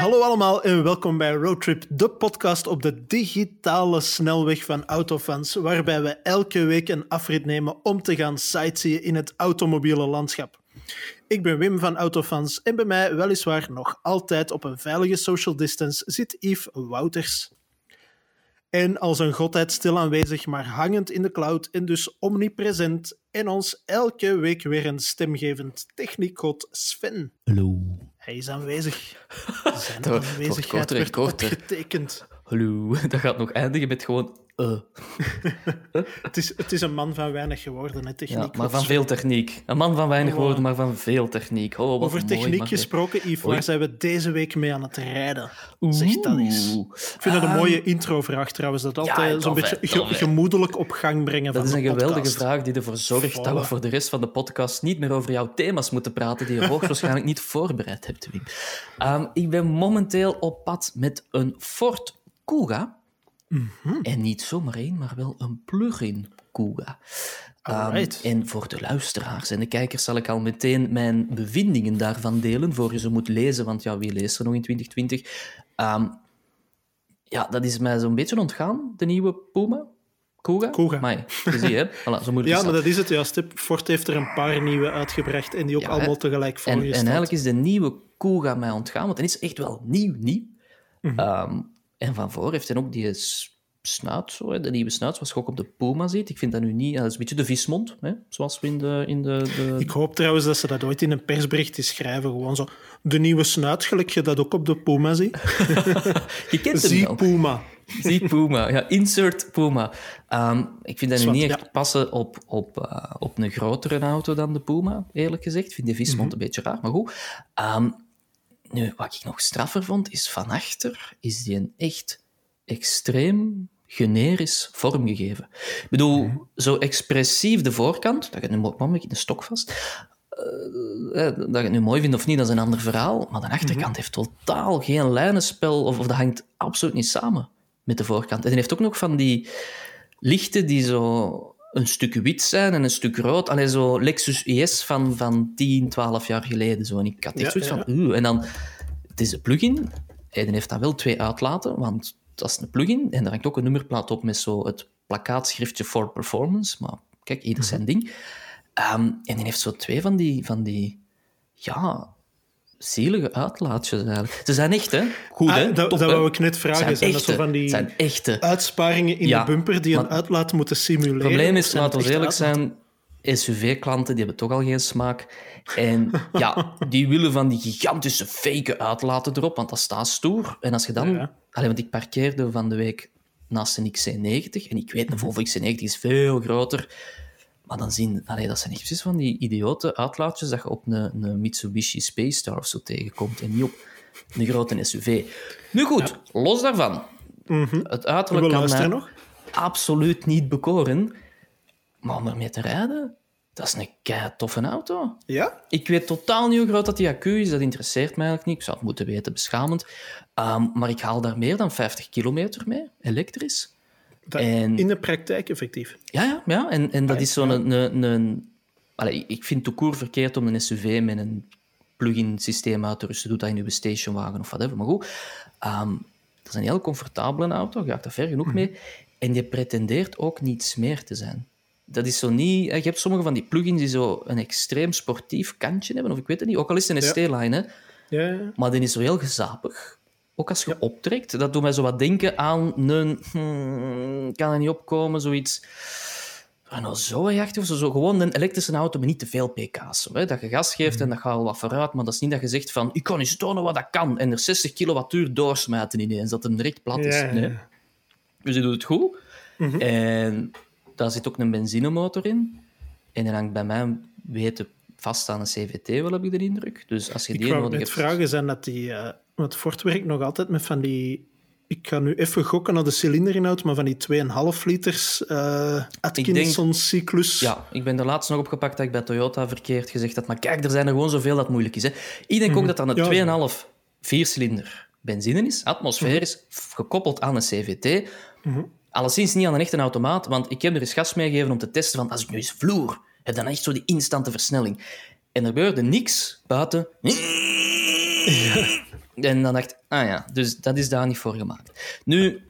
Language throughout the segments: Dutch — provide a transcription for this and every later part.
Hallo allemaal en welkom bij Roadtrip, de podcast op de digitale snelweg van autofans, waarbij we elke week een afrit nemen om te gaan sightseeën in het automobiele landschap. Ik ben Wim van Autofans en bij mij, weliswaar nog altijd op een veilige social distance, zit Yves Wouters. En als een godheid stil aanwezig, maar hangend in de cloud en dus omnipresent en ons elke week weer een stemgevend techniekgod Sven. Hallo. Hij is aanwezig. Zijn wordt- aanwezigheid wordt korter en werd korter. opgetekend. Hallo. Dat gaat nog eindigen met gewoon... eh. Het is, het is een man van weinig geworden, hè, techniek. Ja, maar van veel techniek. Een man van weinig Oh. woorden, maar van veel techniek. Oh, wat Over techniek gesproken, Yves, waar zijn we deze week mee aan het rijden? Zeg dat eens. Oeh. Ik vind dat een Ehm, mooie intro-vraag trouwens. Dat altijd zo'n beetje ge- gemoedelijk op gang brengen Dat van is een de geweldige podcast. vraag die ervoor zorgt dat we voor de rest van de podcast niet meer over jouw thema's moeten praten die je hoogstwaarschijnlijk niet voorbereid hebt, Wim. Ehm, ik ben momenteel op pad met een Ford Kuga. Mhm. En niet zomaar één, maar wel een plug-in Kuga. Alright. en voor de luisteraars en de kijkers zal ik al meteen mijn bevindingen daarvan delen, voor je ze moet lezen, want ja, wie leest er nog in 2020? Ehm, ja, dat is mij zo'n beetje ontgaan, de nieuwe Puma. Kuga? Kuga. Amai, je ziet, hè? Voilà, zo moeilijk Ja, maar dat. is het juist. hè. Ford heeft er een paar nieuwe uitgebracht en die ook Ja, allemaal tegelijk En, voor je en eigenlijk is de nieuwe Kuga mij ontgaan, want die is echt wel nieuw, nieuw. Mhm. Ehm, en van voor heeft hij ook die snuit, zo, hè, de nieuwe snuit, zoals je ook op de Puma ziet. Ik vind dat nu niet... ja, dat is een beetje de vismond, hè, zoals we in de... In de, de... Ik hoop trouwens dat ze dat ooit in een persberichtje schrijven. Gewoon zo, de nieuwe snuit, gelijk je dat ook op de Puma ziet. Je kent hem Zie wel. Puma. Zie Puma. Ja, insert Puma. Ehm, ik vind dat nu Zwart, niet echt ja. passen op, op, eh, op een grotere auto dan de Puma, eerlijk gezegd. Ik vind die vismond Mhm. een beetje raar, maar goed. Ehm, nu, wat ik nog straffer vond, is van achter is die een echt extreem generisch vormgegeven. Ik bedoel, Mhm. zo expressief de voorkant, dat je nu mam ik in de stok vast, eh, eh, dat je het nu mooi vindt of niet, dat is een ander verhaal. Maar de achterkant Mhm. heeft totaal geen lijnenspel, of, of dat hangt absoluut niet samen met de voorkant. En die heeft ook nog van die lichten die zo een stuk wit zijn en een stuk rood. Alleen zo Lexus IS van, van 10, 12 jaar geleden. Zo. En ik had echt Ja, zoiets van... "Oeh." En dan, het is een plugin. En die heeft dan wel twee uitlaten, want dat is een plugin. En daar hangt ook een nummerplaat op met zo het plakkaatschriftje for performance. Maar kijk, ieder zijn ding. Ehm, en die heeft zo twee van die, van die ja, zielige uitlaatjes eigenlijk. Ze zijn echt, hè? Goed, Ah, hè? dat Top, dat wou ik net vragen. zijn Zijn, dat zo van die zijn echte. uitsparingen in Ja, de bumper die een uitlaat moeten simuleren? Het probleem is, laten we eerlijk zijn, SUV-klanten die hebben toch al geen smaak. En ja, die willen van die gigantische fake uitlaten erop, want dat staat stoer. En als je dan... Ja. Allee, want ik parkeerde van de week naast een XC90, en ik weet, een Volvo XC90 is veel groter. Maar dan zien... Allee, dat zijn echt precies van die idiote uitlaatjes dat je op een, een Mitsubishi Space Star of zo tegenkomt, en niet op een grote SUV. Nu goed, los daarvan. Het We uiterlijk kan nog. absoluut niet bekoren. Maar om ermee te rijden, dat is een kei toffe auto. Ja? Ik weet totaal niet hoe groot dat die accu is. Dat interesseert mij eigenlijk niet. Ik zou het moeten weten, beschamend. Ehm, maar ik haal daar meer dan 50 kilometer mee, elektrisch. Dat- En- In de praktijk, effectief. Ja, ja, ja. En, en dat is zo'n... Een, een, een, Allee, ik vind het koer verkeerd om een SUV met een plug-in systeem uit te rusten. Doe dat in uw stationwagen of whatever. Maar goed, dat is een heel comfortabele auto. Je gaat er ver genoeg mee. En je pretendeert ook niets meer te zijn. Dat is zo niet... Je hebt sommige van die plugins die zo een extreem sportief kantje hebben, of ik weet het niet. Ook al is het een Ja. ST-line, hè. Ja, ja. Maar die is zo heel gezapig. Ook als je optrekt. Dat doet mij zo wat denken aan een... hmm, kan er niet opkomen, zoiets... Renault Zoe-achtig of zo, zo. Gewoon een elektrische auto met niet te veel pk's. Hè? Dat je gas geeft en dat gaat wel wat vooruit, maar dat is niet dat je zegt van ik kan eens tonen wat dat kan en er 60 kilowattuur doorsmijten ineens, dat het direct plat is. Nee. Dus die doet het goed. En daar zit ook een benzinemotor in. En die hangt bij mij weten vast aan een CVT, wel heb ik de indruk. Dus als je Ik die wou nodig net hebt... vragen, zijn dat die... eh want Ford werkt nog altijd met van die... Ik ga nu even gokken naar de cilinderinhoud, maar van die 2,5 liters eh Atkinson-cyclus. Ja, ik ben er laatst nog opgepakt dat ik bij Toyota verkeerd gezegd had. Maar kijk, er zijn er gewoon zoveel dat moeilijk is. Hè. Ik denk ook dat dat Ja, een 2,5 viercilinder benzine is, atmosferisch, f- gekoppeld aan een CVT. Alleszins niet aan een echte automaat, want ik heb er eens gas meegegeven om te testen van als ik nu eens vloer, heb dan echt zo die instante versnelling. En er gebeurde niks buiten... En dan dacht ik, ah ja, dus dat is daar niet voor gemaakt. Nu,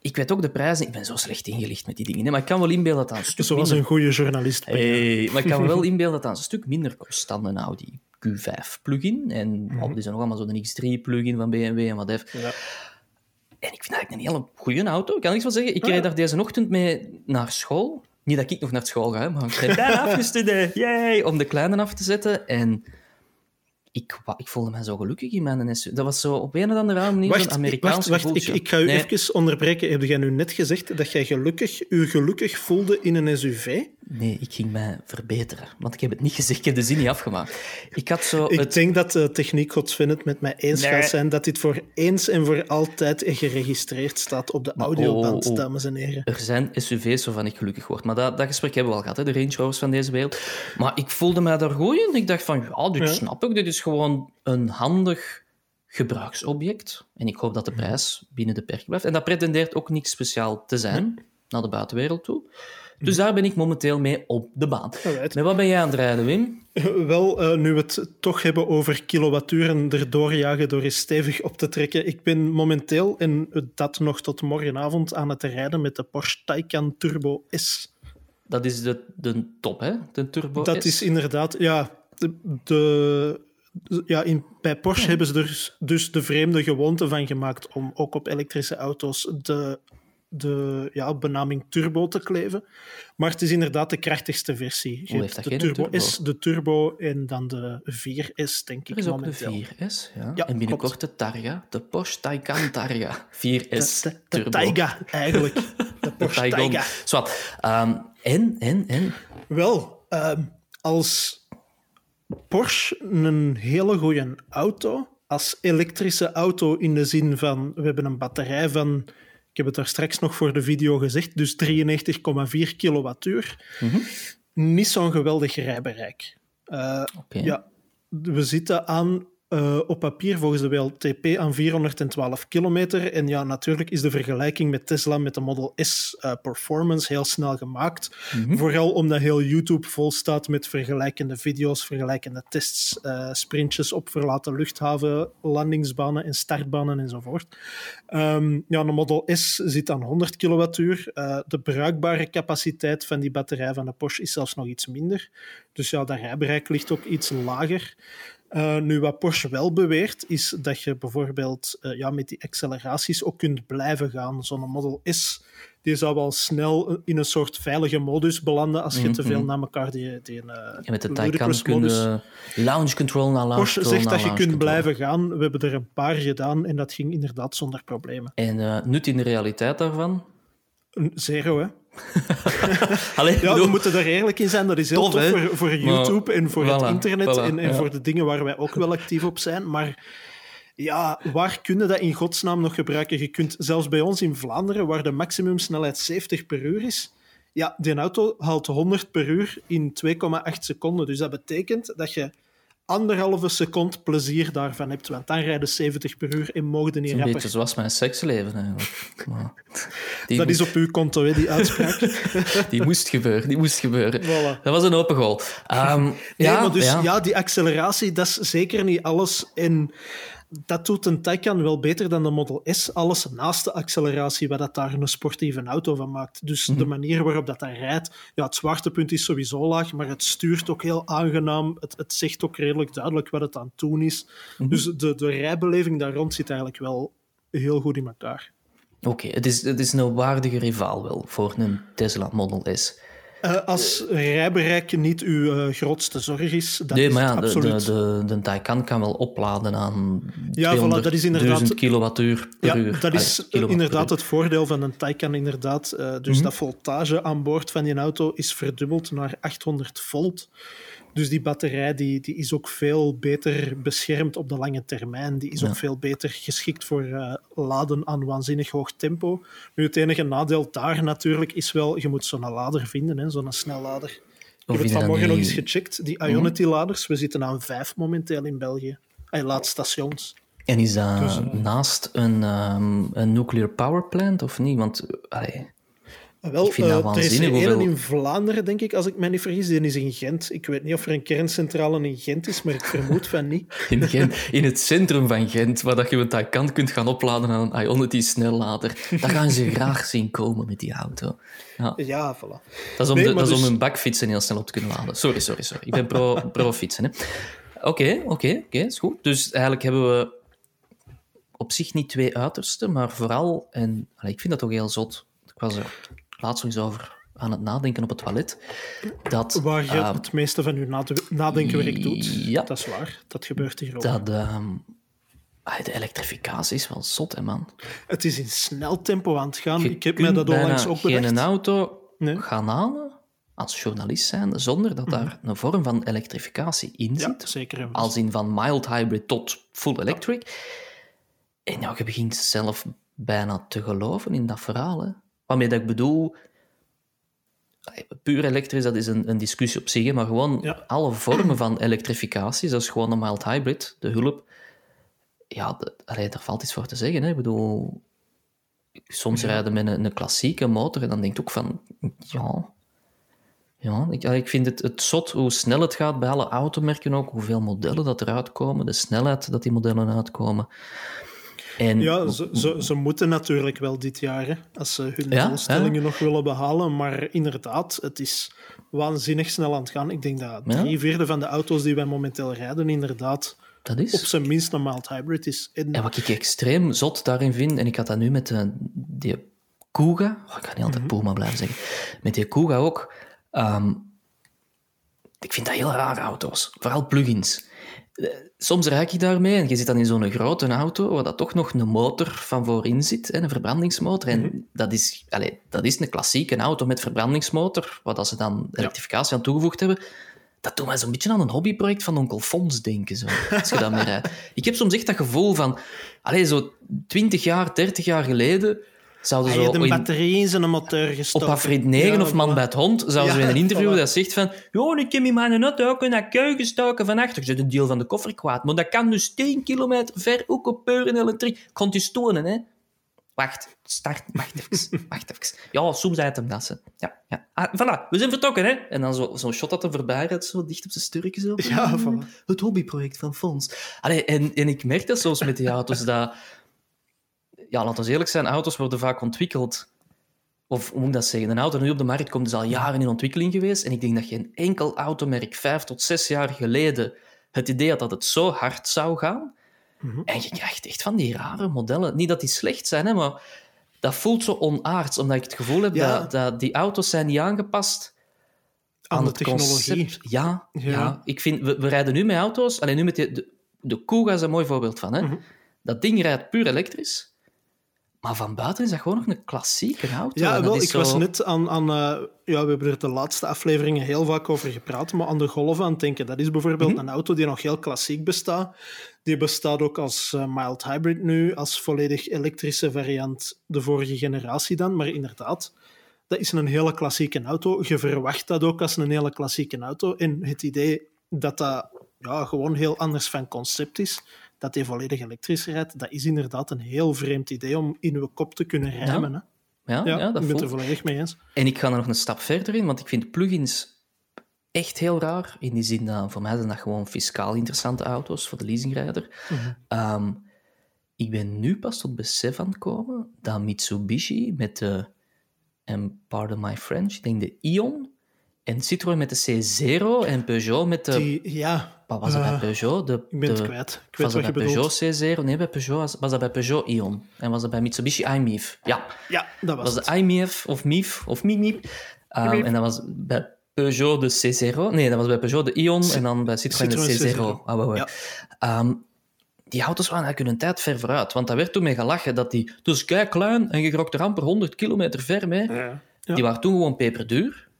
ik weet ook de prijzen. Ik ben zo slecht ingelicht met die dingen. Hè, maar ik kan wel inbeelden dat dat een stuk Zoals minder... een goede journalist. Hey, maar ik kan wel inbeelden dat dat een stuk minder kost dan een Audi Q5 plugin. En oh, die zijn nog allemaal zo'n X3 plugin van BMW en wat even. Ja. En ik vind eigenlijk een hele goede auto. Ik kan niks van zeggen. Ik Ah, ja. reed daar deze ochtend mee naar school. Niet dat ik nog naar school ga, maar ik ben bijna afgestudeerd. Yay! Om de kleine af te zetten. En ik, ik voelde mij zo gelukkig in mijn SUV. Dat was zo op een of andere manier Wacht, Amerikaans wacht, wacht ik, ik ga u Nee, even onderbreken. Heb jij nu net gezegd dat jij gelukkig, u gelukkig voelde in een SUV? Nee, ik ging mij verbeteren. Want ik heb het niet gezegd, ik heb de zin niet afgemaakt. Ik had zo Ik het... denk dat de techniek God Sven het met mij eens Nee. gaat zijn dat dit voor eens en voor altijd geregistreerd staat op de audioband, oh, oh. dames en heren. Er zijn SUV's waarvan ik gelukkig word. Maar dat, dat gesprek hebben we al gehad, hè, de Range Rovers van deze wereld. Maar ik voelde mij daar goed in. Ik dacht van, ja, dit Ja. snap ik. Dit is gewoon een handig gebruiksobject. En ik hoop dat de prijs binnen de perk blijft. En dat pretendeert ook niks speciaal te zijn naar de buitenwereld toe. Dus daar ben ik momenteel mee op de baan. Alright. Met wat ben jij aan het rijden, Wim? Wel, eh, nu we het toch hebben over kilowatturen erdoor jagen door eens stevig op te trekken. Ik ben momenteel, en dat nog tot morgenavond, aan het rijden met de Porsche Taycan Turbo S. Dat is de, de top, hè? De Turbo Dat S. is inderdaad, ja, de, de- ja in, bij Porsche hebben ze dus de vreemde gewoonte van gemaakt om ook op elektrische auto's de, de ja, benaming turbo te kleven. Maar het is inderdaad de krachtigste versie. Je heeft dat de geen turbo, turbo? S, de Turbo en dan de 4S, denk ik Er is ook momenteel. de 4S, ja. Ja, en binnenkort de Targa, de Porsche Taycan Targa 4S De, de, de Turbo. Tayga, eigenlijk. De Porsche. Tayga. Zwat. Ehm, en, en, en. Wel, ehm, als Porsche een hele goede auto, als elektrische auto in de zin van, we hebben een batterij van, ik heb het daar straks nog voor de video gezegd, dus 93,4 kilowattuur, Mhm. niet zo'n geweldig rijbereik. Eh, ja, we zitten aan, eh, op papier volgens de WLTP aan 412 kilometer. En ja, natuurlijk is de vergelijking met Tesla met de Model S eh, Performance heel snel gemaakt. Vooral omdat heel YouTube vol staat met vergelijkende video's, vergelijkende tests, eh, sprintjes op verlaten luchthaven, landingsbanen en startbanen enzovoort. Ehm, ja, de Model S zit aan 100 kilowattuur. De bruikbare capaciteit van die batterij van de Porsche is zelfs nog iets minder. Dus ja, dat rijbereik ligt ook iets lager. Eh, nu, wat Porsche wel beweert, is dat je bijvoorbeeld eh, ja, met die acceleraties ook kunt blijven gaan. Zo'n Model S die zou wel snel in een soort veilige modus belanden als je te veel naar elkaar die, die En met de eh, Taycan ludicrous kun modus- je launch control naar launch Porsche zegt dat je kunt control. blijven gaan. We hebben er een paar gedaan en dat ging inderdaad zonder problemen. En eh, nut in de realiteit daarvan? Zero, hè? Allee, Ja, we moeten daar eerlijk in zijn. Dat is heel Tof, voor, voor YouTube en voor voilà, het internet voilà, en, en ja. voor de dingen waar wij ook wel actief op zijn. Maar ja, waar kun je dat in godsnaam nog gebruiken? Je kunt zelfs bij ons in Vlaanderen, waar de maximumsnelheid 70 per uur is, ja, die auto haalt 100 per uur in 2,8 seconden. Dus dat betekent dat je anderhalve seconde plezier daarvan hebt, want dan rijden 70 per uur en mogen niet een rapper. beetje zoals mijn seksleven eigenlijk. Maar die, Dat moest, is op uw konto, hè, die uitspraak. die moest gebeuren, die moest gebeuren. Voilà. Dat was een open goal. Ehm, Nee, ja, maar dus ja. ja. die acceleratie, dat is zeker niet alles. En dat doet een Taycan wel beter dan de Model S. Alles naast de acceleratie, wat dat daar een sportieve auto van maakt. Dus Mhm. de manier waarop dat, dat rijdt, ja, het zwaartepunt is sowieso laag, maar het stuurt ook heel aangenaam. Het, het zegt ook redelijk duidelijk wat het aan het doen is. Mhm. Dus de, de rijbeleving daar rond zit eigenlijk wel heel goed in elkaar. Oké, het, is, het is een waardige rivaal wel voor een Tesla Model S. Eh, als rijbereik niet uw eh, grootste zorg is, dan nee, is maar ja, de, absoluut... de, de, de Taycan kan wel opladen aan Ja, voilà, dat is inderdaad- 200.000 kilowattuur per Ja, uur. dat is per inderdaad het voordeel van een Taycan. Inderdaad. Eh, dus Mhm. dat voltage aan boord van die auto is verdubbeld naar 800 volt. Dus die batterij die, die is ook veel beter beschermd op de lange termijn. Die is Ja. ook veel beter geschikt voor eh, laden aan waanzinnig hoog tempo. Nu, het enige nadeel daar natuurlijk is wel, je moet zo'n lader vinden, hè, zo'n snellader. Ik heb het vanmorgen nog Mhm. eens gecheckt. Die Ionity-laders, we zitten aan vijf momenteel in België. Hij laat stations. En is dat Dus, eh, naast een, ehm, een nuclear power plant of niet? Want, allee, Wel, ik vind dat uh, er is er hoeveel... in Vlaanderen, denk ik, als ik mij niet vergis. Die is in Gent. Ik weet niet of er een kerncentrale in Gent is, maar ik vermoed van niet. In, Gent, in het centrum van Gent, waar dat je met kant kunt gaan opladen aan een Ionity snellader. Daar gaan ze graag zien komen met die auto. Ja, ja voilà. Dat is om, de, dat is om dus- hun bakfietsen heel snel op te kunnen laden. Sorry, sorry, sorry. Ik ben pro, pro fietsen. Oké, oké, oké, is goed. Dus eigenlijk hebben we op zich niet twee uitersten, maar vooral, en ik vind dat toch heel zot. Ik was er laatst nog eens over aan het nadenken op het toilet. Dat, waar je ehm, het meeste van je nadenkenwerk doet. Ja. Dat is waar. Dat gebeurt hier ook. Dat, uh, de elektrificatie is wel zot, hè, man. Het is in snel tempo aan het gaan. ik heb mij dat onlangs ook bedacht. geen auto nee. gaan halen als journalist zijn zonder dat daar mhm. een vorm van elektrificatie in zit. Ja, zeker. Als in van mild hybrid tot full electric. En ja, je begint zelf bijna te geloven in dat verhaal. Hè. Waarmee dat ik bedoel, puur elektrisch, dat is een, een discussie op zich, maar gewoon alle vormen van elektrificatie, dat is gewoon een mild hybrid, de hulp. Ja, allee, daar valt iets voor te zeggen. Hè. Ik bedoel, soms rijden met een, een, klassieke motor en dan denk ik ook van, ja... Ja, ik, ik vind het, het zot hoe snel het gaat bij alle automerken ook, hoeveel modellen dat eruit komen, de snelheid dat die modellen uitkomen. En, ja, ze, ze, ze, moeten natuurlijk wel dit jaar, als ze hun ja, doelstellingen nog willen behalen. Maar inderdaad, het is waanzinnig snel aan het gaan. Ik denk dat drie vierde van de auto's die wij momenteel rijden, inderdaad dat is. op zijn minst een mild hybrid is. En, wat ik extreem zot daarin vind, en ik had dat nu met de, eh, die Kuga, oh, ik ga niet altijd mm Puma blijven zeggen, met die Kuga ook. Um, ik vind dat heel rare auto's, vooral plugins. Eh, soms rijd je daarmee en je zit dan in zo'n grote auto waar dat toch nog een motor van voorin zit, een verbrandingsmotor. En mhm. dat, is, allez, dat is een klassieke auto met verbrandingsmotor, wat ze dan elektrificatie aan toegevoegd hebben. Dat doet mij zo'n beetje aan een hobbyproject van onkel Fons denken. Zo, als je dat meer. Ik heb soms echt dat gevoel van, allez, zo 20 jaar, 30 jaar geleden Zouden zo de batterij in zijn motor gestoken. Op Afrit 9 of Man bij het Hond zouden ze in een interview dat zegt van joh, ik heb in mijn auto ook een keu gestoken van achter. Zit een deel van de koffer kwaad. Maar dat kan dus 10 kilometer ver ook op peuren elektriek. Kon het stonen, hè. Wacht, start. Wacht even. Wacht even. Ja, soms uit hem nassen. Ja, ja. Ah, voilà, we zijn vertrokken, hè. En dan zo'n zo shot dat er voorbij gaat, zo dicht op zijn sturken. Zo. Ja, voilà. Het hobbyproject van Fons. Allee, en, en ik merk dat soms met die auto's, dat ja, laten we eerlijk zijn, auto's worden vaak ontwikkeld. Of hoe moet ik dat zeggen? Een auto nu op de markt komt is al jaren in ontwikkeling geweest. En ik denk dat geen enkel automerk vijf tot zes jaar geleden het idee had dat het zo hard zou gaan. Mhm. En je krijgt echt van die rare modellen. Niet dat die slecht zijn, hè, maar dat voelt zo onaards. Omdat ik het gevoel heb dat, dat die auto's zijn niet aangepast aan, de technologie. Ja, ja, ik vind, we, we, rijden nu met auto's. Alleen nu met de, de, de Kuga is een mooi voorbeeld van. Hè? Mhm. Dat ding rijdt puur elektrisch. Maar van buiten is dat gewoon nog een klassieke auto. Ja, wel, ik was net aan... aan uh, ja, we hebben er de laatste afleveringen heel vaak over gepraat, maar aan de golven aan het denken. Dat is bijvoorbeeld mhm. een auto die nog heel klassiek bestaat. Die bestaat ook als uh, mild hybrid nu, als volledig elektrische variant de vorige generatie dan. Maar inderdaad, dat is een hele klassieke auto. Je verwacht dat ook als een hele klassieke auto. En het idee dat dat ja, gewoon heel anders van concept is dat hij volledig elektrisch rijdt, dat is inderdaad een heel vreemd idee om in uw kop te kunnen rijmen. Ja, ja, ja, dat ik ben er volledig mee eens. En ik ga er nog een stap verder in, want ik vind plugins echt heel raar. In die zin dat voor mij zijn dat gewoon fiscaal interessante auto's voor de leasingrijder. Mhm. Ehm, ik ben nu pas tot besef aan het komen dat Mitsubishi met de, en pardon my French, ik denk de Ion en Citroën met de C0 en Peugeot met de... Die, ja. Wat was dat bij eh, Peugeot? De, ik ben het kwijt. Ik weet was dat bij Peugeot C0? Nee, bij Peugeot was, dat bij Peugeot Ion. En was dat bij Mitsubishi iMIF? Ja. Ja, dat was, was de iMIF of MIF of MIMIF. Um, en dat was bij Peugeot de C0. Nee, dat was bij Peugeot de Ion en dan bij Citroën, de C0. Ah, ja. um, die auto's waren eigenlijk hun tijd ver vooruit. Want daar werd toen mee gelachen dat die... Dus kijk klein en je grokte er amper 100 kilometer ver mee. Ja. Die waren toen gewoon peperduur.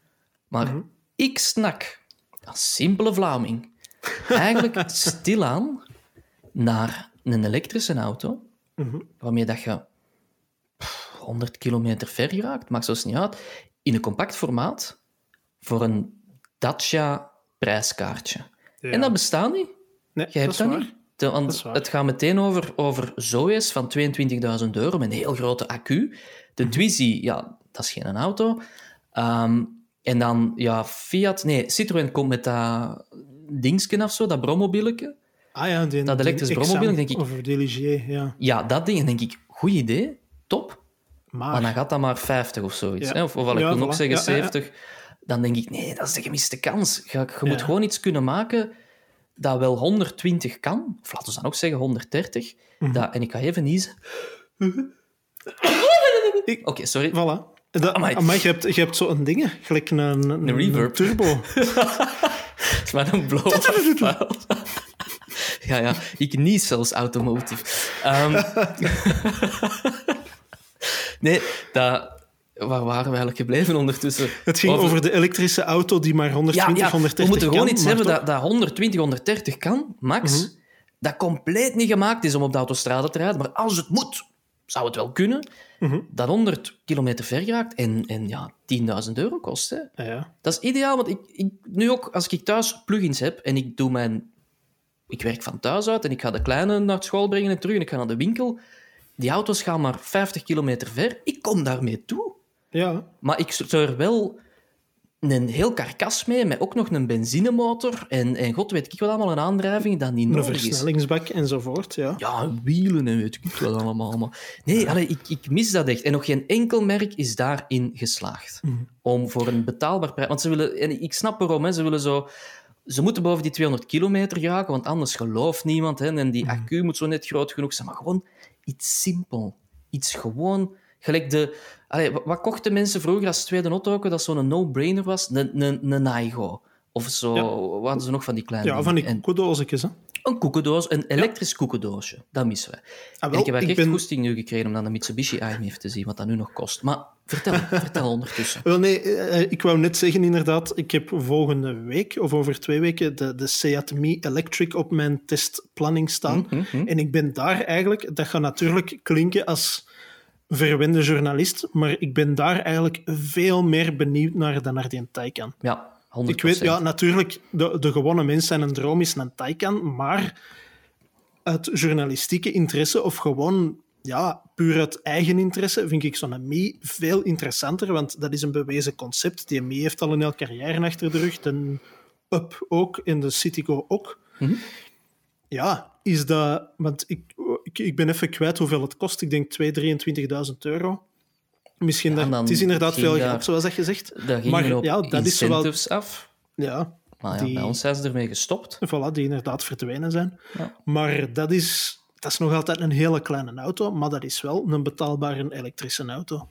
Maar mhm. ik snak, als simpele Vlaming, eigenlijk stilaan naar een elektrische auto, mhm. waarmee dat je 100 kilometer ver raakt, maakt zelfs niet uit, in een compact formaat voor een Dacia prijskaartje. En dat bestaat niet. Nee, je hebt dat, dat niet. want het gaat meteen over, over Zoe's van 22.000 euro met een heel grote accu. De mm Twizy, ja, dat is geen auto. Ehm, en dan, ja, Fiat... Nee, Citroën komt met dat dingsken of zo, dat brommobieletje. Ah ja, die, Dat elektrisch brommobiel, denk ik- Of Deligier, ja. Ja, dat ding. En denk ik, goed idee, top. Maar, Maar dan gaat dat maar 50 of zoiets. Ja. Hè? Of, of ik Ja, wil voilà. zeggen, Ja, ja, ja. 70. Dan denk ik, nee, dat is de gemiste kans. Je, je moet gewoon iets kunnen maken dat wel 120 kan. Of laten we dan ook zeggen 130. Mhm. dat, en ik ga even niezen. Oké, sorry. Voilà. Dat, Amai. amai, je hebt, je hebt zo'n dingen, gelijk een, een, een reverb. turbo. Het is maar een blow Ja, ja. Ik nies zelfs automotive. Ehm, nee, dat... Waar waren we eigenlijk gebleven ondertussen? Het ging over, de elektrische auto die maar 120, ja, ja, 130 we moeten gewoon kan, iets hebben toch- dat, dat 120, 130 kan, max. Mhm. Dat compleet niet gemaakt is om op de autostrade te rijden. Maar als het moet, zou het wel kunnen. Mhm. Dat 100 kilometer ver raakt en, en ja, 10.000 euro kost. Hè. Ja. Dat is ideaal, want ik, ik, nu ook, als ik thuis plugins heb en ik doe mijn... Ik werk van thuis uit en ik ga de kleine naar school brengen en terug en ik ga naar de winkel. Die auto's gaan maar 50 kilometer ver. Ik kom daarmee toe. ja. Maar ik stuur wel een heel karkas mee, met ook nog een benzinemotor en, en god weet ik wat allemaal, een aandrijving dat niet Een nodig is. versnellingsbak enzovoort, ja. Ja, wielen en weet ik wat allemaal. Maar... Nee, allee, ik, ik mis dat echt. En nog geen enkel merk is daarin geslaagd. Mhm. Om voor een betaalbaar prijs... Want ze willen... En ik snap waarom, hè. Ze willen zo... Ze moeten boven die 200 kilometer geraken, want anders gelooft niemand. Hè. En die Mhm. accu moet zo net groot genoeg zijn. Maar gewoon iets simpel. Iets gewoon... Gelijk de... Allee, wat kochten mensen vroeger als tweede auto ook, dat zo'n no-brainer was? Een, een, een Aigo. Of zo... Ja. Wat hadden ze nog van die kleine Ja, van die koekodoosjes, hè. een koekendoos, een elektrisch koekendoosje. Dat missen we. Ah, wel, ik heb ik echt ben- goesting nu gekregen om dan de Mitsubishi AMF te zien, wat dat nu nog kost. Maar vertel, vertel ondertussen. Wel, nee, eh, ik wou net zeggen inderdaad, ik heb volgende week of over twee weken de, de Seat Mii Electric op mijn testplanning staan. Mhm. En ik ben daar eigenlijk, dat gaat natuurlijk klinken als verwende journalist, maar ik ben daar eigenlijk veel meer benieuwd naar dan naar die Taycan. Ja, 100%. Ik weet, ja, natuurlijk, de, de gewone mens zijn een droom is een Taycan, maar uit journalistieke interesse of gewoon ja, puur uit eigen interesse vind ik zo'n Mii veel interessanter, want dat is een bewezen concept. Die Mii heeft al een hele carrière achter de rug, de Up ook en de Citigo ook. Mhm. Ja, is dat... Want ik, ik, ik ben even kwijt hoeveel het kost. Ik denk 2.000, 23.000 euro. Misschien Ja, dat, het is inderdaad veel geld, zoals dat je zegt. Daar Maar ja, dat is zowel- af. Ja, Maar ja, die- bij ons zijn ze ermee gestopt. Voilà, die inderdaad verdwenen zijn. Ja. Maar dat is, dat is nog altijd een hele kleine auto, maar dat is wel een betaalbare elektrische auto.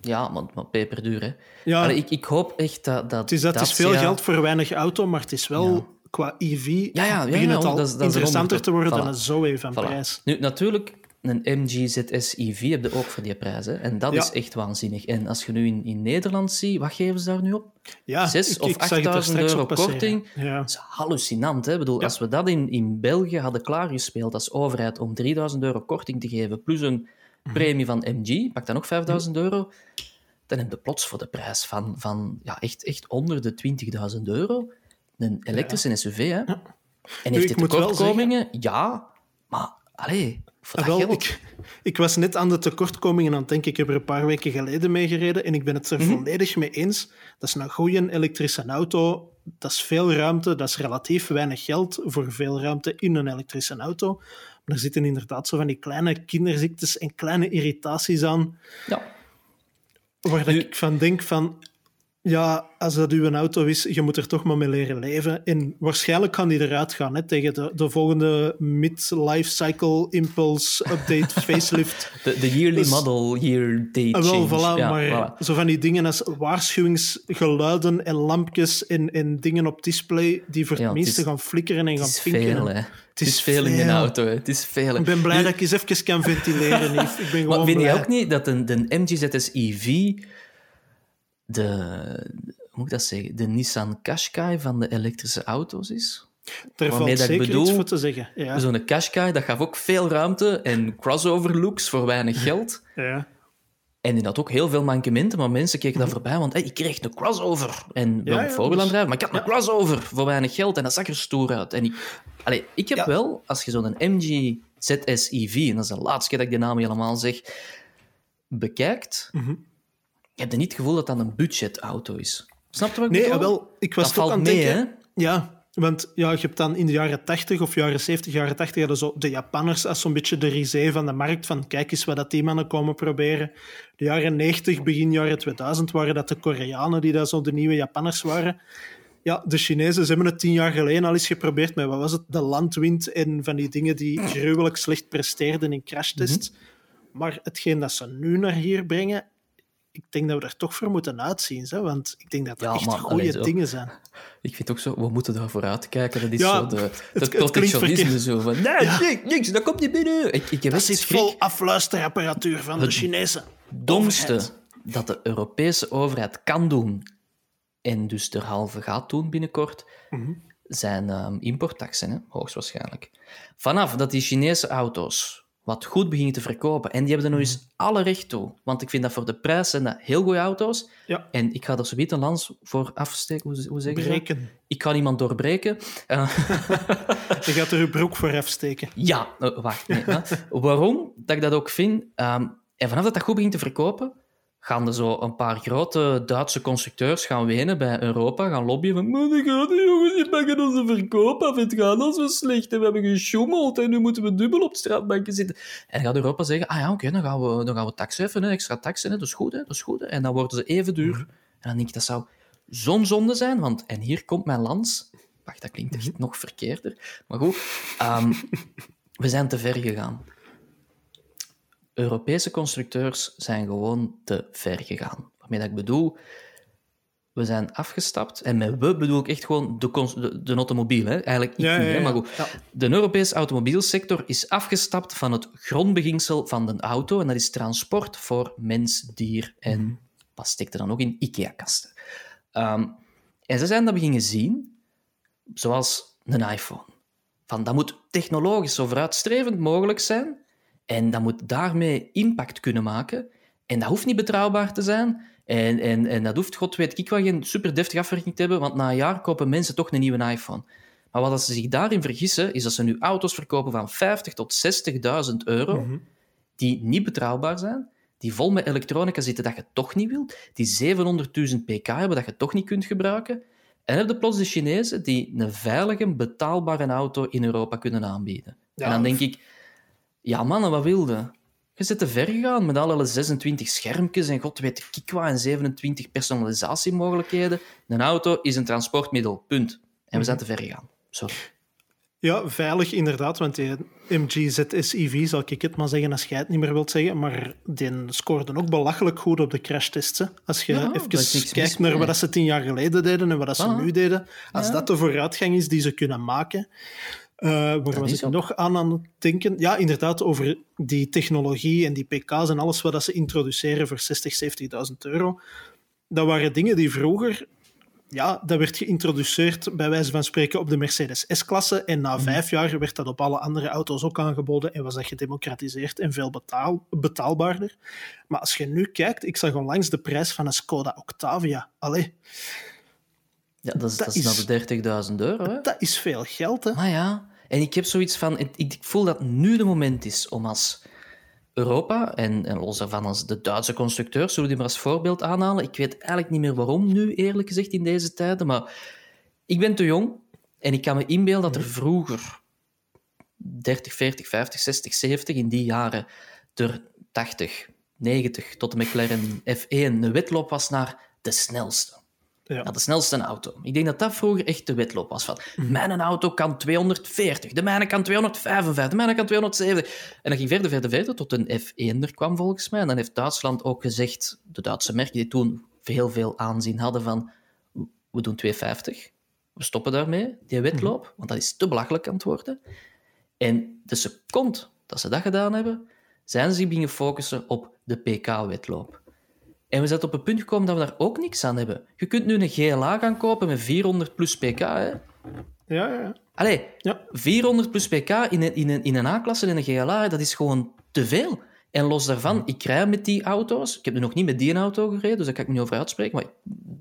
Ja, maar, maar peperduur, hè. Ja, Allee, ik, ik hoop echt dat... dat het is, dat, is veel ja, geld voor weinig auto, maar het is wel. Qua EV Ja, ja, begint ja, het al dat is- dat is interessanter te worden dan Voilà. een Zoe van Voilà. prijs. Nu, natuurlijk, een MG ZS EV heb je ook voor die prijs. Hè? En dat Ja. is echt waanzinnig. En als je nu in, in Nederland ziet, wat geven ze daar nu op? Ja, Zes of zag het er 8000 straks euro korting. Ja. Dat is hallucinant. Hè? Ik bedoel, Ja. Als we dat in, in België hadden klaargespeeld als overheid om 3000 euro korting te geven, plus een Mhm. premie van MG, pak dan ook 5000 euro, dan heb je plots voor de prijs van, van ja, echt, echt onder de 20.000 euro een elektrische SUV. Hè? En heeft wel tekortkomingen? Ja, maar allee, voor wel, ik, ik was net aan de tekortkomingen aan het denken. Ik heb er een paar weken geleden mee gereden en ik ben het er Mhm. volledig mee eens. Dat is een goede elektrische auto. Dat is veel ruimte. Dat is relatief weinig geld voor veel ruimte in een elektrische auto. Maar er zitten inderdaad zo van die kleine kinderziektes en kleine irritaties aan. Ja. Waar ik van denk van... Ja, als dat uw auto is, je moet er toch maar mee leren leven. En waarschijnlijk kan die eruit gaan hè, tegen de, de volgende mid-life cycle impulse update facelift. De, de yearly Dus- model year date Ah, wel, change. voilà, Ja, maar voilà. zo van die dingen als waarschuwingsgeluiden en lampjes en, en dingen op display die voor Ja, het minste is- gaan flikkeren en gaan veel, hè. Het is, is veel in de veel. auto, hè. Het is veel. Ik ben blij dat ik eens even kan ventileren, Yves. Ik ben Maar gewoon vind je blij. ook niet dat een, de MG ZS EV de, hoe moet ik dat zeggen, de Nissan Qashqai van de elektrische auto's is? Waarmee valt dat ik bedoel- iets voor te zeggen. Ja. Zo'n Qashqai, dat gaf ook veel ruimte en crossover looks voor weinig geld. Ja. En die had ook heel veel mankementen, maar mensen keken daar voorbij, want hey, ik kreeg een crossover. En wel Ja, een voorwiel dus- aandrijven, maar ik had een crossover voor weinig geld en dat zag er stoer uit. En ik, allee, ik heb wel, als je zo'n MG ZS EV, en dat is de laatste keer dat ik die naam helemaal zeg, bekijkt, Mhm. je hebt niet het gevoel dat dat een budgetauto is. Snap je wat ik Nee, bedoel? ah, wel, ik was dat toch valt aan het mee, denken... hè? Ja, want ja, je hebt dan in de jaren 80 of jaren 70, jaren 80 hadden zo de Japanners als zo'n beetje de risée van de markt. Van kijk eens wat dat die mannen komen proberen. De jaren 90, begin jaren 2000 waren dat de Koreanen die dat zo de nieuwe Japanners waren. Ja, de Chinezen ze hebben het tien jaar geleden al eens geprobeerd met, wat was het, de landwind en van die dingen die gruwelijk slecht presteerden in crashtests. Maar hetgeen dat ze nu naar hier brengen, ik denk dat we er toch voor moeten uitzien. Hè? Want ik denk dat dat Ja, echt goede dingen zijn. Ik vind ook zo, we moeten daarvoor uitkijken. Dat is Ja, zo de, het- het, het protectionisme. Zo van, nee, niks, niks, dat komt niet binnen. Ik, ik heb Dat zit schrik. vol afluisterapparatuur van de Chinezen. domste overheid. dat de Europese overheid kan doen, en dus derhalve gaat doen binnenkort, Mhm. zijn ehm, importtaxen, hè? hoogstwaarschijnlijk. Vanaf dat die Chinese auto's wat goed beginnen te verkopen, en die hebben er nog Mhm. eens alle recht toe, want ik vind dat voor de prijs zijn dat heel goede auto's, Ja, en ik ga er zometeen een lans voor afsteken, hoe, hoe zeg je dat? breken. Ik ga niemand doorbreken. Eh, Je gaat er je broek voor afsteken. Ja, eh, wacht. Nee. Waarom dat ik dat ook vind? ehm, en vanaf dat dat goed begint te verkopen, gaan er zo een paar grote Duitse constructeurs gaan wenen bij Europa, gaan lobbyen van maar gaan die jongens, die pakken onze verkoop af, het gaat al zo slecht en we hebben gesjoemeld en nu moeten we dubbel op straatbanken zitten. En dan gaat Europa zeggen, ah ja, oké, dan, gaan we, dan gaan we tax heffen, extra taxen, hè, dat is goed, hè, dat is goed. Hè. En dan worden ze even duur. En dan denk ik, dat zou zo'n zonde zijn, want, en hier komt mijn lans, wacht, dat klinkt echt nog verkeerder, maar goed, ehm, we zijn te ver gegaan. Europese constructeurs zijn gewoon te ver gegaan. Waarmee dat ik bedoel, we zijn afgestapt. En met we bedoel ik echt gewoon de, de, de automobiel. Hè? Eigenlijk Ja, niet, ja, hè, ja. maar goed. De Europese automobielsector is afgestapt van het grondbeginsel van de auto. En dat is transport voor mens, dier en wat steekt er dan nog in? IKEA-kasten. Ehm, en ze zijn dat beginnen zien, zoals een iPhone. Van, dat moet technologisch zo vooruitstrevend mogelijk zijn. En dat moet daarmee impact kunnen maken. En dat hoeft niet betrouwbaar te zijn. En, en, en dat hoeft, god weet ik wel, geen super deftige afwerking te hebben, want na een jaar kopen mensen toch een nieuwe iPhone. Maar wat ze zich daarin vergissen, is dat ze nu auto's verkopen van 50 tot 60.000 euro, die niet betrouwbaar zijn, die vol met elektronica zitten dat je toch niet wilt, die 700.000 pk hebben dat je toch niet kunt gebruiken. En heb je plots de Chinezen die een veilige, betaalbare auto in Europa kunnen aanbieden. Ja, en dan denk ik, ja mannen, wat wilde? Je zit te ver gegaan met alle 26 schermpjes en god weet ik wat en 27 personalisatiemogelijkheden. Een auto is een transportmiddel, punt. En we zijn te ver gegaan. Sorry. Ja, veilig inderdaad, want die MG ZS-EV, zal ik het maar zeggen als jij het niet meer wilt zeggen, maar die scoorde ook belachelijk goed op de crashtests. hè. Als je Ja, even kijkt naar wat ze tien jaar geleden deden en wat ze Ah. nu deden, als Ja. dat de vooruitgang is die ze kunnen maken. Eh waar was ik ook. nog aan aan het denken? Ja, inderdaad, over die technologie en die pk's en alles wat dat ze introduceren voor 60, 70.000 euro. Dat waren dingen die vroeger ja, dat werd geïntroduceerd bij wijze van spreken op de Mercedes S-klasse. En na vijf jaar werd dat op alle andere auto's ook aangeboden en was dat gedemocratiseerd en veel betaal, betaalbaarder. Maar als je nu kijkt, ik zag onlangs de prijs van een Skoda Octavia. Allee, Ja, dat is, Dat dat is, is- naar de 30.000 euro. Hè? dat is veel geld, hè? Maar ja, en ik heb zoiets van... Ik, ik voel dat nu de moment is om als Europa, en, en los daarvan als de Duitse constructeurs, zullen we die maar als voorbeeld aanhalen. Ik weet eigenlijk niet meer waarom nu, eerlijk gezegd, in deze tijden, maar ik ben te jong en ik kan me inbeelden dat er vroeger 30, 40, 50, 60, 70 in die jaren er 80, 90 tot de McLaren F1 een wedloop was naar de snelste. Ja. De snelste auto. Ik denk dat dat vroeger echt de wedloop was. Van, Mijn auto kan 240, de mijne kan 255, de mijne kan 270. En dat ging verder, verder, verder, tot een F1 er kwam volgens mij. En dan heeft Duitsland ook gezegd, de Duitse merken die toen heel veel aanzien hadden van, we doen 250, we stoppen daarmee, die wedloop, want dat is te belachelijk aan het worden. En de seconde dat ze dat gedaan hebben, zijn ze zich beginnen focussen op de PK-wedloop. En we zijn op het punt gekomen dat we daar ook niks aan hebben. Je kunt nu een GLA gaan kopen met 400 plus pk. Hè? Ja, ja, ja. Allee, Ja. 400 plus pk in een, in een, in een A-klasse en een GLA, dat is gewoon te veel. En los daarvan, ik rij met die auto's. Ik heb nu nog niet met die auto gereden, dus daar kan ik niet over uitspreken. Maar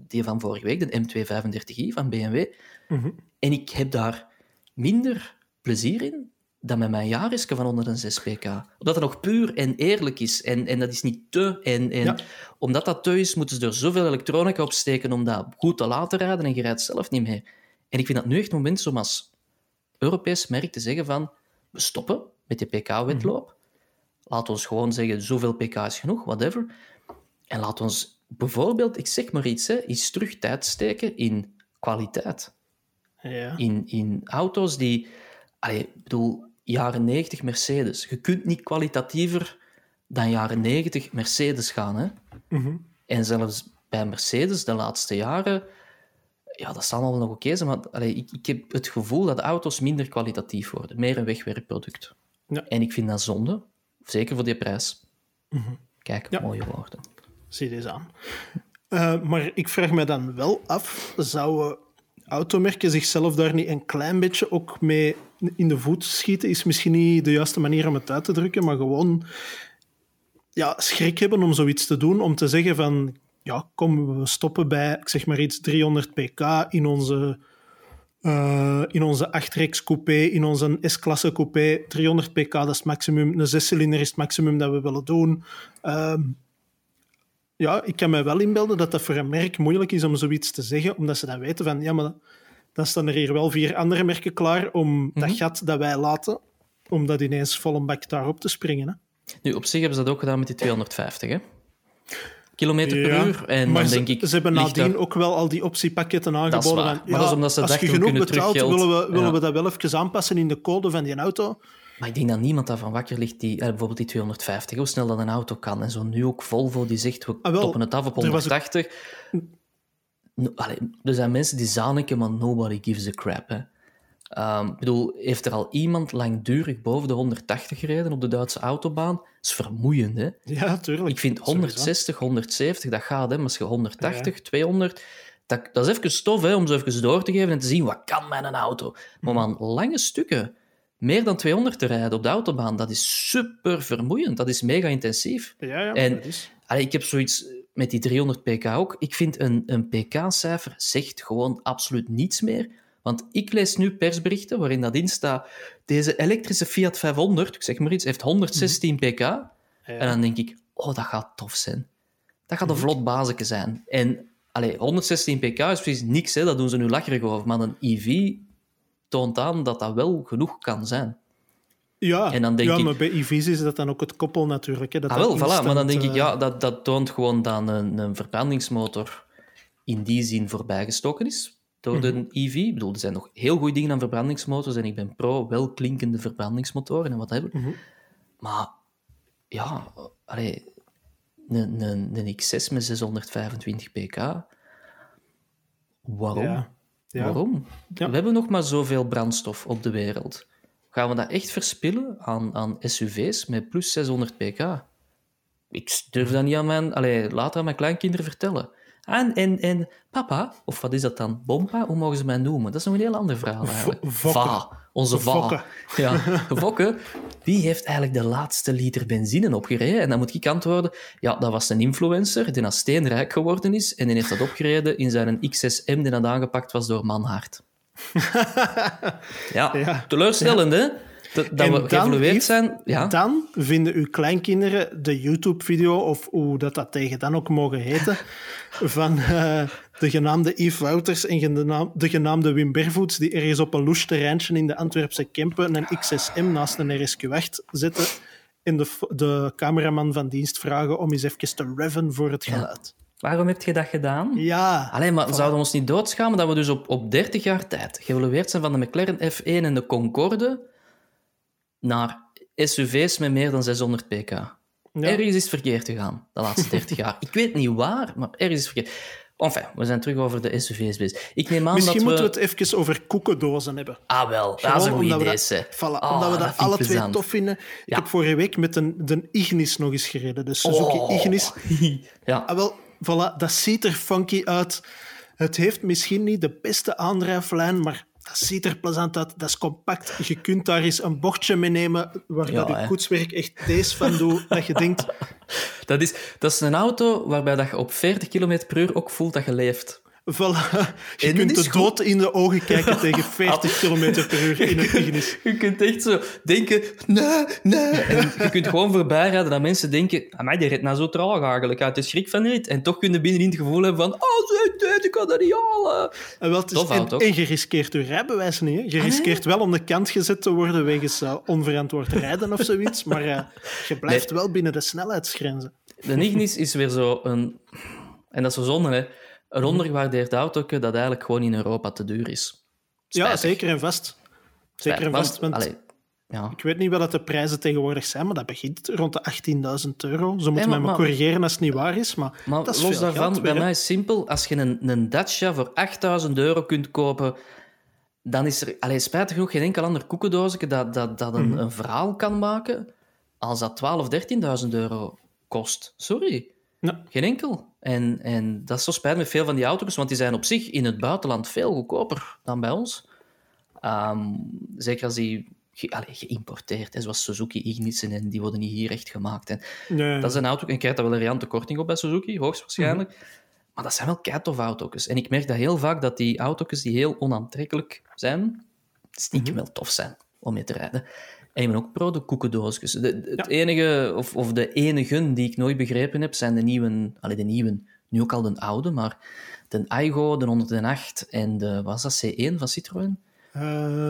die van vorige week, de M235i van BMW. Mhm. En ik heb daar minder plezier in dan met mijn jaarrisje van 106 pk. Omdat het nog puur en eerlijk is. En, en dat is niet te. En, en omdat dat te is, moeten ze er zoveel elektronica op steken om dat goed te laten rijden en je rijdt zelf niet meer. En ik vind dat nu echt het moment om als Europees merk te zeggen van we stoppen met die pk-wetloop. Mm Laten we ons gewoon zeggen, zoveel pk is genoeg, whatever. En laat ons bijvoorbeeld, ik zeg maar iets, hè, eens terug tijd steken in kwaliteit. Ja. In, in auto's die... ik bedoel, jaren 90 Mercedes. Je kunt niet kwalitatiever dan jaren 90 Mercedes gaan. Hè? Mhm. En zelfs bij Mercedes de laatste jaren, ja, dat zal allemaal nog oké zijn, maar allee, ik, ik heb het gevoel dat auto's minder kwalitatief worden. Meer een wegwerkproduct. Ja. En ik vind dat zonde, zeker voor die prijs. Mhm. Kijk, mooie woorden. Zie deze aan. Uh, maar ik vraag me dan wel af, zouden automerken zichzelf daar niet een klein beetje ook mee in de voet schieten? Is misschien niet de juiste manier om het uit te drukken, maar gewoon ja, schrik hebben om zoiets te doen, om te zeggen van ja, kom, we stoppen bij, ik zeg maar iets, 300 pk in onze, uh, in onze 8 coupé, in onze S-klasse coupé. 300 pk, dat is het maximum. Een zescilinder is het maximum dat we willen doen. Uh, ja, ik kan me wel inbeelden dat dat voor een merk moeilijk is om zoiets te zeggen, omdat ze dan weten van, ja, maar dan staan er hier wel vier andere merken klaar om dat mhm. gat dat wij laten, om dat ineens vol een bak daarop te springen. Hè? Nu, op zich hebben ze dat ook gedaan met die 250, hè? kilometer per uur. En maar dan ze, denk ik, ze hebben nadien ook wel al die optiepakketten aangeboden. Dat is maar dat is omdat ze als je genoeg betaalt, willen, we, willen ja. we dat wel even aanpassen in de code van die auto. Maar ik denk dat niemand daarvan wakker ligt, die, eh, bijvoorbeeld die 250, hoe snel dat een auto kan. En zo nu ook Volvo, die zegt, we ah, wel, toppen het af op 180. No, allee, er zijn mensen die zaniken, maar nobody gives a crap. Hè. Um, ik bedoel, heeft er al iemand langdurig boven de 180 gereden op de Duitse autobaan? Dat is vermoeiend, hè? Ja, tuurlijk. Ik vind 160, 170, dat gaat, hè. Maar als je 180, ja. 200... Dat, dat is even stof, hè, om zo even door te geven en te zien, wat kan mijn auto? Maar man, lange stukken, meer dan 200 te rijden op de autobaan, dat is super vermoeiend. Dat is mega intensief. Ja, ja, en dat is... allee, ik heb zoiets met die 300 pk ook. Ik vind een, een pk-cijfer zegt gewoon absoluut niets meer. Want ik lees nu persberichten waarin dat in staat, deze elektrische Fiat 500, ik zeg maar iets, heeft 116 pk. Ja. En dan denk ik, oh, dat gaat tof zijn. Dat gaat een mhm. vlot bazeke zijn. En allee, 116 pk is precies niks, hè, dat doen ze nu lacherig over. Maar een EV toont aan dat dat wel genoeg kan zijn. Ja, en dan denk ja ik, maar bij EV's is dat dan ook het koppel natuurlijk. Hè, dat ah, wel, voilà, maar dan denk ik, ja, dat, dat toont gewoon dat een, een verbrandingsmotor in die zin voorbijgestoken is door de EV. Ik bedoel, er zijn nog heel goede dingen aan verbrandingsmotors en ik ben pro wel klinkende verbrandingsmotoren en wat hebben. Mm Maar ja, allee, een, een, een X6 met 625 pk. Waarom? Ja. Ja. Waarom? Ja. We hebben nog maar zoveel brandstof op de wereld. Gaan we dat echt verspillen aan, aan SUV's met plus 600 pk? Ik durf dat niet aan mijn... Allee, laat aan mijn kleinkinderen vertellen. En, en, en papa, of wat is dat dan? Bompa? Hoe mogen ze mij noemen? Dat is nog een heel ander verhaal eigenlijk. Va, onze va. Fokken. Ja, Fokke. Wie heeft eigenlijk de laatste liter benzine opgereden? En dan moet ik antwoorden, ja, dat was een influencer die als steenrijk geworden is en die heeft dat opgereden in zijn X6M die dat aangepakt was door Manhart. ja, Ja. teleurstellend, hè? Dat, we geëvolueerd zijn. Ja. Dan vinden uw kleinkinderen de YouTube-video, of hoe dat, dat tegen dan ook mogen heten, van eh, de genaamde Yves Wouters en genaam- de genaamde Wim Bervoets, die ergens op een loes terreintje in de Antwerpse Kempen een X6M naast een RSQ8 zetten en de, de cameraman van dienst vragen om eens even te reven voor het geluid. Waarom heb je dat gedaan? Ja. Alleen maar zouden we ons niet doodschamen dat we dus op, op 30 jaar tijd geëvolueerd zijn van de McLaren F1 en de Concorde naar SUV's met meer dan 600 pk. Ja. Ergens is verkeerd gegaan de laatste 30 jaar. Ik weet niet waar, maar ergens is verkeerd. Enfin, we zijn terug over de SUV's bezig. Ik neem aan Misschien dat moeten we het even over koekendozen hebben. Ah, wel. Dat is Gewoon een goed idee, dat-. Voilà, Ah, omdat we dat, alle twee plezant. tof vinden. Ik heb vorige week met een, de Ignis nog eens gereden. De Suzuki Oh. Ignis. Ja. Ah, wel, voilà, dat ziet er funky uit. Het heeft misschien niet de beste aandrijflijn, maar dat ziet er plezant uit. Dat is compact. Je kunt daar eens een bochtje mee nemen waar Ja, dat je koetswerk echt deze van doet. dat je denkt, Dat, is, dat is een auto waarbij dat je op 40 km per uur ook voelt dat je leeft. Voilà. Je En kunt de goed. dood in de ogen kijken tegen 40 km per uur in een Ignis. Je kunt echt zo denken, nee, nee. En je kunt gewoon voorbij rijden dat mensen denken, maar die rijdt nou zo traag eigenlijk, uit de schrik van niet. En toch kun je binnenin het gevoel hebben van, oh, deed, ik kan dat niet halen. En, wel, het is, en, en je riskeert je rijbewijs niet. Hè. Je Ah, nee? riskeert wel om de kant gezet te worden wegens eh, onverantwoord rijden of zoiets. Maar eh, je blijft wel binnen de snelheidsgrenzen. De Ignis is weer zo een, en dat is zo zonde, hè, een ondergewaardeerd auto dat eigenlijk gewoon in Europa te duur is. Ja, zeker en vast. Zeker en vast. Want allee, ja. ik weet niet wat de prijzen tegenwoordig zijn, maar dat begint rond de 18.000 euro. Ze moeten mij maar corrigeren als het niet waar is. Maar, Maar dat is los veel daarvan, geld bij mij is simpel. Als je een, een Dacia voor 8000 euro kunt kopen, dan is er allee, spijtig genoeg geen enkel ander koekendoosje dat, dat, dat Mhm. een, een verhaal kan maken als dat 12.000 of 13.000 euro kost. Sorry. Ja. Geen enkel. En, en dat is zo spijtig met veel van die auto's, want die zijn op zich in het buitenland veel goedkoper dan bij ons. Ehm, zeker als die ge, allee, geïmporteerd, hè, zoals Suzuki Ignitsen, en die worden niet hier echt gemaakt. En Nee. dat is een auto, en krijgt daar wel een riante korting op bij Suzuki, hoogstwaarschijnlijk. Maar dat zijn wel keitof auto's. En ik merk dat heel vaak dat die auto's die heel onaantrekkelijk zijn, stiekem wel tof zijn om mee te rijden. En ben ook pro de koekendoosjes. De, het Ja. enige, of, of de enige die ik nooit begrepen heb, zijn de nieuwe, allee, de nieuwe, nu ook al de oude, maar de Aigo, de 108 en de, was dat, C1 van Citroën? Eh,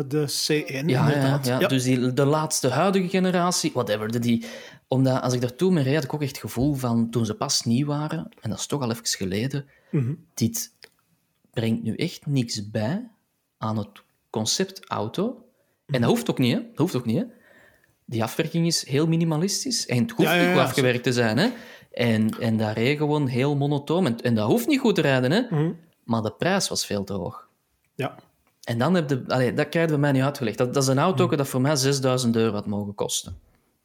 de C1, Ja, ja, inderdaad. ja. dus die, de laatste huidige generatie, whatever. de- Die, omdat als ik daartoe mee reed, had ik ook echt het gevoel van toen ze pas nieuw waren, en dat is toch al even geleden, Mhm. dit brengt nu echt niks bij aan het concept auto. En dat hoeft ook niet, hè? Dat hoeft ook niet, hè? Die afwerking is heel minimalistisch en het hoeft Ja, niet goed afgewerkt te zijn, hè? En, en dat reed gewoon heel monotoon. En, en dat hoeft niet goed te rijden, hè? Mhm. Maar de prijs was veel te hoog. Ja. En dan heb je... Allee, dat krijg je bij mij niet uitgelegd. Dat, dat is een auto dat voor mij 6000 euro had mogen kosten.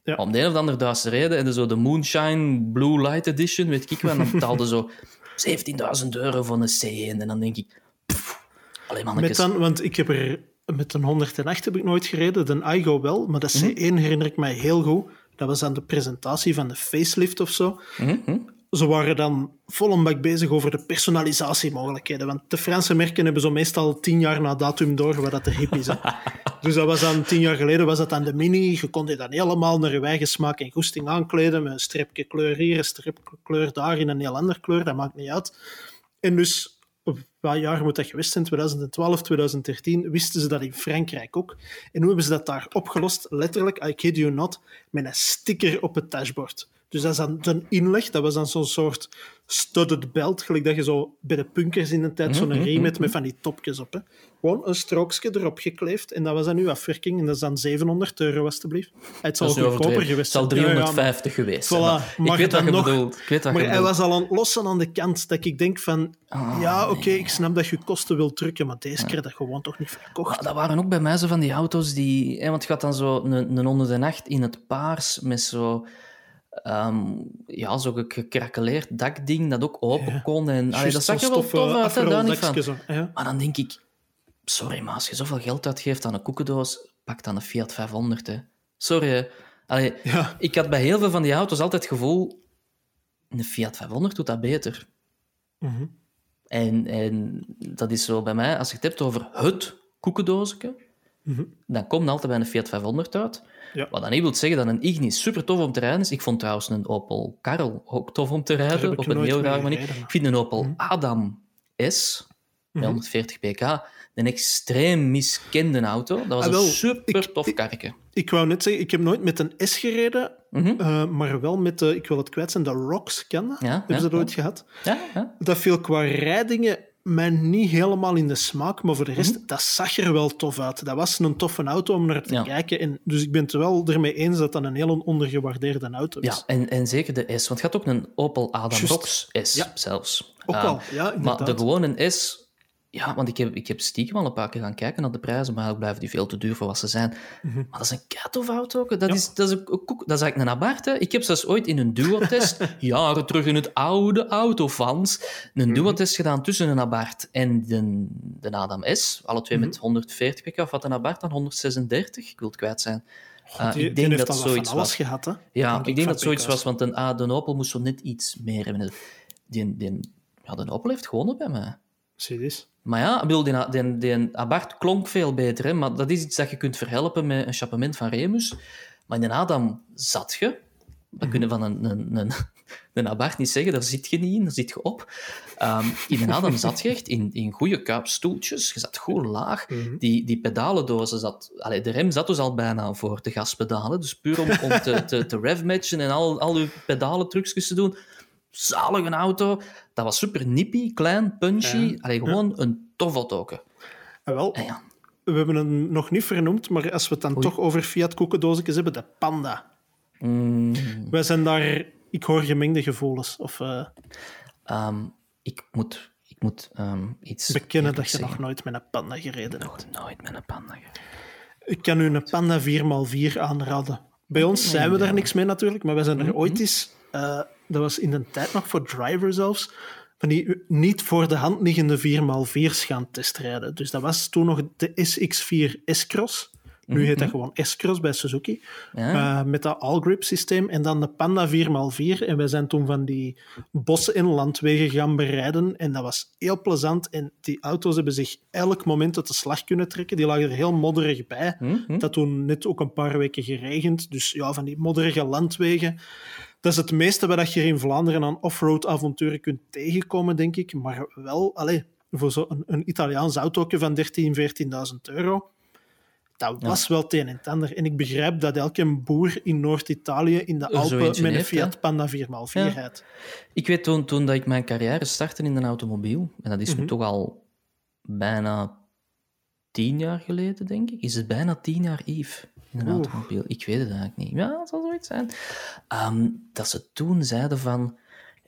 Ja. Om de een of andere Duitse reden. En zo de Moonshine Blue Light Edition, weet ik wel. Dan betaalde zo 17.000 euro voor een C1. En dan denk ik... Pff, allee, Met dan, want ik heb er met een 108 heb ik nooit gereden, de Aigo wel, maar de Mhm. C1 herinner ik mij heel goed. Dat was aan de presentatie van de facelift of zo. Mhm, mhm. Ze waren dan vol een bak bezig over de personalisatiemogelijkheden. Want de Franse merken hebben zo meestal tien jaar na datum door wat dat de hip is. hè. dus dat was dan tien jaar geleden was dat aan de Mini. Je kon die dan helemaal naar je eigen smaak en goesting aankleden. Met een streepje kleur hier, een streepje kleur daar, in een heel andere kleur. Dat maakt niet uit. En dus, wat jaar moet dat geweest zijn? 2012, 2013, wisten ze dat in Frankrijk ook. En hoe hebben ze dat daar opgelost? Letterlijk, I kid you not, met een sticker op het dashboard. Dus dat is dan de inleg, dat was dan zo'n soort studded belt, gelijk dat je zo bij de punkers in de tijd zo'n riem hebt met van die topjes op. Hè. Gewoon een strookje erop gekleefd en dat was dan uw afwerking. En dat is dan 700 euro, alsjeblieft. Het zal Dat goedkoper geweest Het zal zijn. Ja, ja, maar- 350 geweest. Voilà, maar ik weet dan je nog- bedoelt. Ik weet Maar je hij bedoelt. was al aan lossen aan de kant dat ik denk van... Ah, ja, oké, ik snap dat je kosten wilt drukken, maar deze keer dat gewoon toch niet verkocht. Dat waren ook bij mij zo van die auto's die... Hè, want je had dan zo een, een 108 in het paars met zo... ehm, ja, zo'n gekrakeleerd dakding dat ook open Ja. kon. En, allee, dat zag er wel tof uit, hè, daar niet van. zo, ja. Maar dan denk ik... Sorry, maar als je zoveel geld uitgeeft aan een koekendoos, pak dan een Fiat 500, hè. Sorry, hè. Allee, Ja. ik had bij heel veel van die auto's altijd het gevoel... Een Fiat 500 doet dat beter. Mhm. En, en dat is zo bij mij, als je het hebt over het koekendoosje, Mhm. dan komt altijd bij een Fiat 500 uit. Ja. Wat dan niet wil zeggen dat een Ignis super tof om te rijden is. Ik vond trouwens een Opel Karl ook tof om te rijden, op een heel raar manier. Ik vind een Opel Mhm. Adam S, met Mhm. 140 pk, een extreem miskende auto. Dat was Ah, wel, een super tof ik- karretje. Ik wou net zeggen, ik heb nooit met een S gereden, Mhm. eh, maar wel met de, ik wil het kwijt zijn, de Rocks, ken je? Ja, Hebben ja, ze dat ooit gehad? Ja, ja. Dat viel qua rijdingen mij niet helemaal in de smaak, maar voor de rest, dat zag er wel tof uit. Dat was een toffe auto om naar te Ja. kijken. En, dus ik ben het wel ermee eens dat dat een heel ondergewaardeerde auto is. ja en, en zeker de S. Want je had ook een Opel Adam. Rocks S Ja. zelfs. Ook al, ja, Maar de gewone S... Ja, want ik heb, ik heb stiekem al een paar keer gaan kijken naar de prijzen, maar eigenlijk blijven die veel te duur voor wat ze zijn. Mhm. Maar dat is een auto. ook. Dat, Ja. is, dat, is een, koek- dat is eigenlijk een Abarth. hè. Ik heb zelfs ooit in een duo-test, jaren terug in het oude autofans, een Mhm. duo-test gedaan tussen een Abarth en de, de Adam S. Alle twee Mhm. met 140 pk. Of had een Abarth dan 136? Ik wil het kwijt zijn. Die, ik denk dat wat zoiets was. gehad, hè? Ja, ik denk dat zoiets was, want een, ah, de Opel moest zo net iets meer hebben. Die, die, ja, de Opel heeft gewonnen bij mij. Zie eens. Maar ja, ik bedoel, die, die, die Abarth klonk veel beter, hè? maar dat is iets dat je kunt verhelpen met een chapement van Remus. Maar in de Adam zat je. Dat kunnen van een, een, een, een Abarth niet zeggen, daar zit je niet in, daar zit je op. Um, in de Adam zat je echt in, in goede kuipstoeltjes, je zat goed laag. Die, die pedalendozen zat... Allee, de rem zat dus al bijna voor de gaspedalen, dus puur om, om te, te, te revmatchen en al, al je pedalentrucjes te doen. Zalige auto. Dat was super nippy, klein, punchy. Ja. Allee, gewoon een tof autoke. En wel, En ja, we hebben hem nog niet vernoemd, maar als we het dan Oei. toch over Fiat koekendoosjes hebben, de Panda. mm, Wij zijn daar... Ik hoor gemengde gevoelens. Of ehm, ik moet, ik moet ehm, iets bekennen dat je nog nooit met een Panda gereden hebt. Nog nooit met een panda gereden. Ik kan u een Panda 4x4 aanraden. Bij ons zijn we daar niks mee natuurlijk, maar wij zijn er ooit eens... eh, dat was in de tijd nog voor driver zelfs, van die niet voor de hand liggende 4x4's gaan testrijden. Dus dat was toen nog de SX4 S-Cross. Nu heet dat gewoon S-Cross bij Suzuki. Ja. Eh, met dat all-grip systeem. En dan de Panda 4x4. En wij zijn toen van die bossen en landwegen gaan berijden. En dat was heel plezant. En die auto's hebben zich elk moment uit de slag kunnen trekken. Die lagen er heel modderig bij. Hm, hm. Het had toen net ook een paar weken geregend. Dus ja, van die modderige landwegen. Dat is het meeste wat je hier in Vlaanderen aan offroad avonturen kunt tegenkomen, denk ik. Maar wel, allez, voor zo'n een Italiaans autootje van 13.000, 14.000 euro. Dat was wel het een en het ander. En ik begrijp dat elke boer in Noord-Italië in de Alpen met een heeft, Fiat? Panda 4x4 Ja. rijdt. Ik weet toen, toen dat ik mijn carrière startte in een automobiel, en dat is nu Mhm. toch al bijna tien jaar geleden, denk ik. Is het bijna tien jaar, Yves, in een automobiel? Ik weet het eigenlijk niet. Ja, dat zal zoiets zijn. Ehm, dat ze toen zeiden van...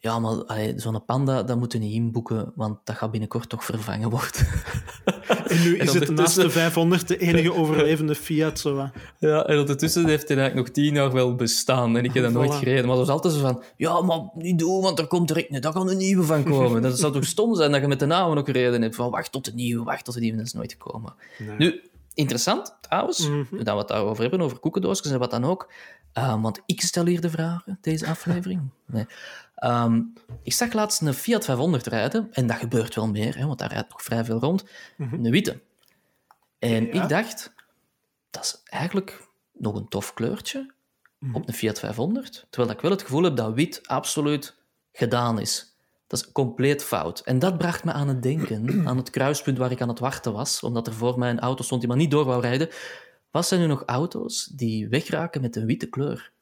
Ja, maar zo'n panda, dat moeten we niet inboeken, want dat gaat binnenkort toch vervangen worden. En nu is het naast de 500 de enige overlevende Fiat. Zo. Ja, en ondertussen heeft hij eigenlijk nog tien jaar wel bestaan. En ik heb dat nooit Voilà. gereden. Maar dat was altijd zo van... Ja, maar niet doen, want er komt direct een dag een nieuwe van komen. Dat zou toch stom zijn dat je met de naam nog gereden hebt. Van wacht tot de nieuwe, wacht tot de nieuwe. Dat is nooit gekomen. Nu, interessant trouwens, Mhm. dat we het daarover hebben, over koekendoosjes en wat dan ook. Ehm, want ik stel hier de vragen, deze aflevering. Nee. Ehm, ik zag laatst een Fiat 500 rijden. En dat gebeurt wel meer, hè, want daar rijdt nog vrij veel rond. Een witte. En Ja. ik dacht, dat is eigenlijk nog een tof kleurtje op een Fiat 500. Terwijl ik wel het gevoel heb dat wit absoluut gedaan is. Dat is compleet fout. En dat bracht me aan het denken, aan het kruispunt waar ik aan het wachten was, omdat er voor mij een auto stond die maar niet door wou rijden. Wat zijn nu nog auto's die wegraken met een witte kleur?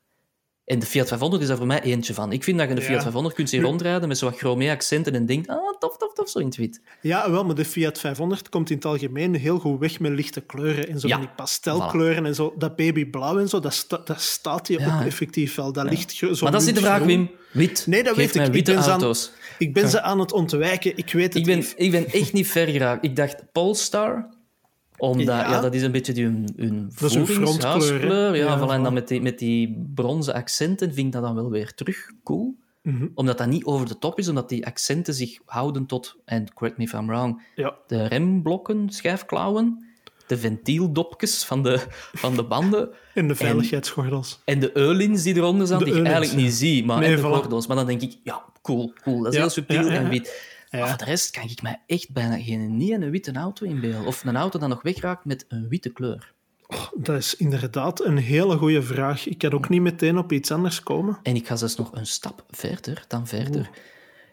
En de Fiat 500 is daar voor mij eentje van. Ik vind dat je de Ja. Fiat 500 kunt zien rondrijden met zo'n chromé accenten en denkt, ah, tof, tof, tof, zo in het wit. Ja, wel, maar de Fiat 500 komt in het algemeen heel goed weg met lichte kleuren. En zo Ja, van die pastelkleuren en zo. Dat babyblauw en zo, dat, sta- dat staat je Ja. ook effectief wel. Dat ligt zo Maar dat is niet de vraag. Wim. Wit. Nee, dat Geef weet ik. Ik witte ben, ze aan, ik ben ze aan het ontwijken. Ik weet het Ik ben, niet. ik ben echt niet ver geraakt. Ik dacht Polestar, omdat ja. Ja. dat is een beetje die, hun, hun Dat is? Ja, Ja, voilà. En dan met die, met die bronzen accenten vind ik dat dan wel weer terug cool. Mhm. Omdat dat niet over de top is, omdat die accenten zich houden tot, en correct me if I'm wrong, Ja. de remblokken, schijfklauwen, de ventieldopjes van de, van de banden En de veiligheidsgordels. en de eulins die eronder staan, De die ik eigenlijk niet zie, maar Nee, en de voilà. gordels. Maar dan denk ik, ja, cool, cool. Dat is Ja, heel subtiel ja, ja, en wit. Ja. Maar voor de rest kan ik mij echt bijna geen, niet een witte auto inbeelden. Of een auto dat nog wegraakt met een witte kleur. Dat is inderdaad een hele goede vraag. Ik kan ook niet meteen op iets anders komen. En ik ga zelfs nog een stap verder dan verder.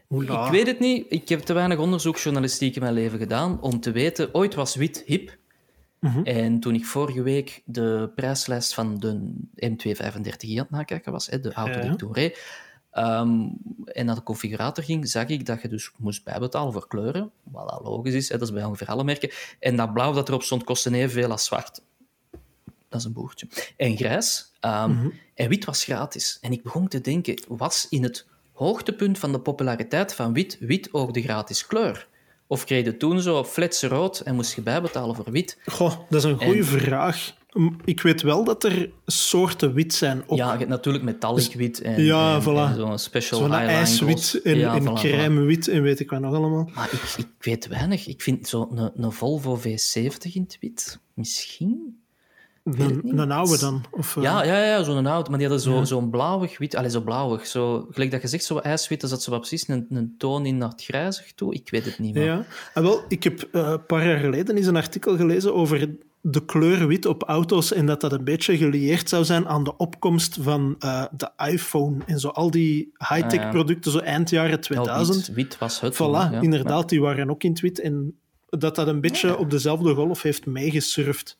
Ik weet het niet. Ik heb te weinig onderzoeksjournalistiek in mijn leven gedaan om te weten... Ooit was wit hip. Mhm. En toen ik vorige week de prijslijst van de M235i aan het nakijken was, de auto die ik toen reed, ehm, en naar de configurator ging, zag ik dat je dus moest bijbetalen voor kleuren, wat al logisch is, hè, dat is bij ongeveer alle merken. En dat blauw dat erop stond, kostte evenveel als zwart. Dat is een boertje. En grijs. ehm, Mhm. En wit was gratis. En ik begon te denken, was in het hoogtepunt van de populariteit van wit, wit ook de gratis kleur? Of kreeg je toen zo flets rood en moest je bijbetalen voor wit? Goh, dat is een goede vraag. Ik weet wel dat er soorten wit zijn. Ook Ja, je hebt natuurlijk metallic wit en, Ja, en, voilà. en zo'n special zo'n ijswit en, Ja, en voilà, voilà. crèmewit en weet ik wat nog allemaal. Maar ik, ik weet weinig. Ik vind zo'n een, een Volvo V70 in het wit misschien. Een, een oude dan? Of, uh... Ja, ja, ja zo'n oude. Maar die hadden zo'n zo blauwig wit. Allee, zo blauwig. Zo, gelijk dat je zegt, zo ijswit, dat zat zo precies een, een toon in naar het grijzig toe. Ik weet het niet meer. Ja, en ah, wel, ik heb uh, een paar jaar geleden eens een artikel gelezen over de kleur wit op auto's en dat dat een beetje gelieerd zou zijn aan de opkomst van uh, de iPhone en zo al die high-tech ah, ja. producten, zo eind jaren 2000. Ja, wit, wit, was het. Voilà, ja. inderdaad, die waren ook in het wit en dat dat een beetje op dezelfde golf heeft meegesurfd.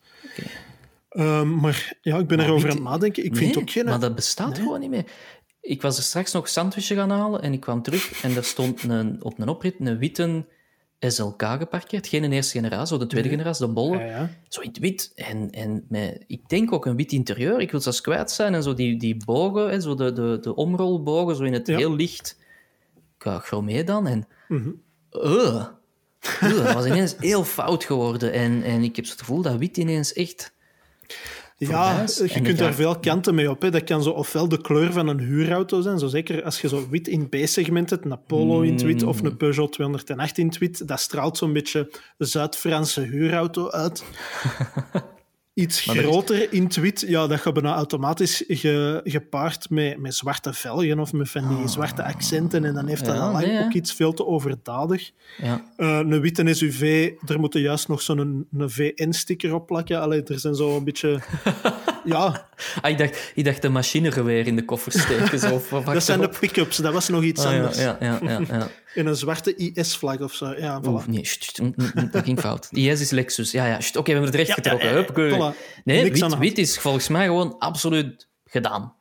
Okay. Um, maar ja, ik ben maar erover aan het nadenken. Ik nee, vind ook geen... maar dat bestaat nee. gewoon niet meer. Ik was er straks nog sandwichen gaan halen en ik kwam terug en er stond een, op een oprit een witte SLK geparkeerd. Geen eerste generatie, de tweede nee. generatie, de bolle. Ja, ja. Zo in het wit. En, en met, ik denk ook een wit interieur. Ik wil zelfs kwijt zijn. En zo die, die bogen, hè, zo de, de, de omrolbogen, zo in het ja. heel licht. Chromé dan. En... Mm -hmm. uh, uh, dat was ineens heel fout geworden. En, en ik heb het gevoel dat wit ineens echt ja, je kunt daar veel kanten mee op. Hè. Dat kan zo ofwel de kleur van een huurauto zijn, zo zeker als je zo wit in B-segment hebt, een Polo in het wit of een Peugeot 208 in het wit, dat straalt zo'n beetje Zuid-Franse huurauto uit. Iets maar groter is... in wit, ja, dat gaat bijna automatisch ge, gepaard met, met zwarte velgen of met van die Ah. zwarte accenten. En dan heeft dat Ja, al nee, ook iets veel te overdadig. Ja. Eh, een witte SUV, er moet juist nog zo'n een VN-sticker op plakken. Allee, er zijn zo een beetje... ja, Ah, ik, dacht, ik dacht de machinegeweer in de koffer steken. Zo, dat zijn de pick-ups, dat was nog iets Ah, ja, anders. ja, ja, ja, ja. In een zwarte IS-vlag of zo. Ja, voilà. Oeh, nee, dat ging fout. IS is Lexus. Ja, ja. Oké, we hebben het recht getrokken. ja, voilà. Nee, wit is volgens mij gewoon absoluut gedaan.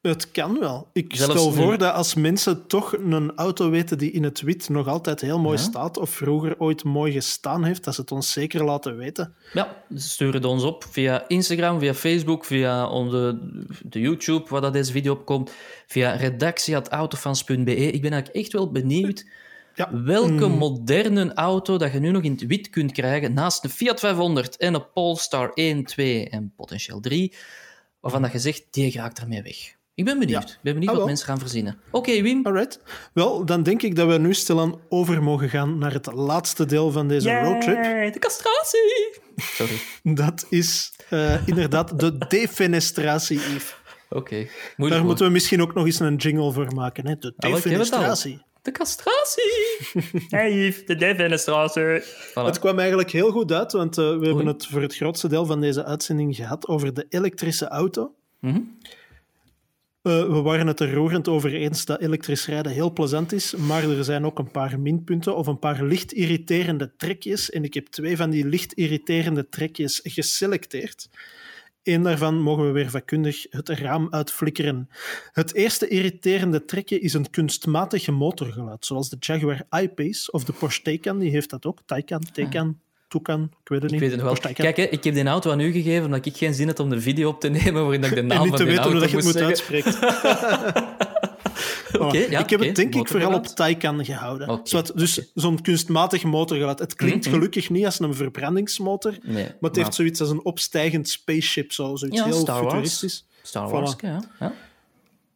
Het kan wel. Ik Zelfs stel nu- voor dat als mensen toch een auto weten die in het wit nog altijd heel mooi Ja. staat, of vroeger ooit mooi gestaan heeft, dat ze het ons zeker laten weten. Ja, stuur het ons op via Instagram, via Facebook, via onze, de YouTube, waar dat deze video op komt, via redactie.autofans.be. Ik ben eigenlijk echt wel benieuwd Ja. welke Mm. moderne auto dat je nu nog in het wit kunt krijgen, naast een Fiat 500 en een Polestar 1, 2 en potentieel 3, waarvan dat je zegt, die raakt ermee weg. Ik ben benieuwd. Ja. Ik ben benieuwd Ah, wat mensen gaan verzinnen. Oké, Wim. Alright. Wel, dan denk ik dat we nu stilaan over mogen gaan naar het laatste deel van deze roadtrip. Yay, De castratie! Sorry. Dat is eh, inderdaad de defenestratie, Yves. Oké. Daar Moeilijk moeten we misschien ook nog eens een jingle voor maken. Hè? De Ah, defenestratie. De castratie! hey Yves, de defenestratie. Voilà. Het kwam eigenlijk heel goed uit, want eh, we hebben het voor het grootste deel van deze uitzending gehad over de elektrische auto. Mhm. Eh, we waren het er roerend over eens dat elektrisch rijden heel plezant is, maar er zijn ook een paar minpunten of een paar licht irriterende trekjes. En ik heb twee van die licht irriterende trekjes geselecteerd. Eén daarvan mogen we weer vakkundig het raam uitflikkeren. Het eerste irriterende trekje is een kunstmatig motorgeluid, zoals de Jaguar I-Pace of de Porsche Taycan, die heeft dat ook. Taycan, Taycan, Toucan, ik weet het niet. Ik weet het nog wel. Kijk, hè, ik heb die auto aan u gegeven omdat ik geen zin had om de video op te nemen waarin ik de naam en niet van te die weten auto hoe dat je het moet uitspreken. Oké, Oh, ja, ik heb het denk ik vooral op. Taycan gehouden. Zowat- dus zo'n kunstmatig motorgeluid. Het klinkt Mhm. gelukkig niet als een verbrandingsmotor, Nee, maar het heeft zoiets als een opstijgend spaceship, zo, zoiets Ja, heel Star Wars. futuristisch. Star Wars, Voilà. ja. ja.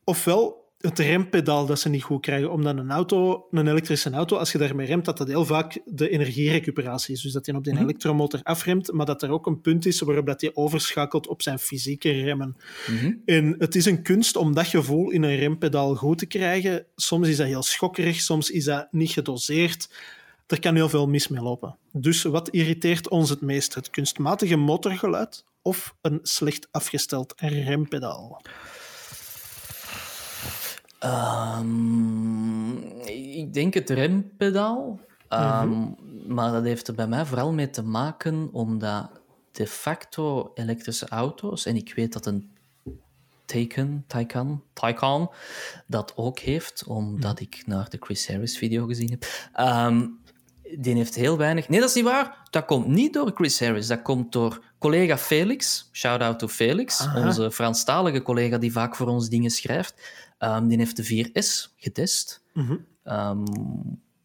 Ofwel het rempedaal dat ze niet goed krijgen, omdat een auto, een elektrische auto, als je daarmee remt, dat dat heel vaak de energierecuperatie is. Dus dat je op die Mhm. elektromotor afremt, maar dat er ook een punt is waarop dat je overschakelt op zijn fysieke remmen. Mhm. En het is een kunst om dat gevoel in een rempedaal goed te krijgen. Soms is dat heel schokkerig, soms is dat niet gedoseerd. Er kan heel veel mis mee lopen. Dus wat irriteert ons het meest? Het kunstmatige motorgeluid of een slecht afgesteld rempedaal? Ehm, ik denk het rempedaal. Ehm, Mhm. Maar dat heeft er bij mij vooral mee te maken omdat de facto elektrische auto's, en ik weet dat een Taycan, Taycan, Taycan dat ook heeft, omdat ik naar de Chris Harris video gezien heb. Ehm, die heeft heel weinig... Nee, dat is niet waar. Dat komt niet door Chris Harris. Dat komt door collega Felix. Shout-out to Felix. Aha. Onze Franstalige collega die vaak voor ons dingen schrijft. Ehm, die heeft de 4S getest. Mhm. Ehm,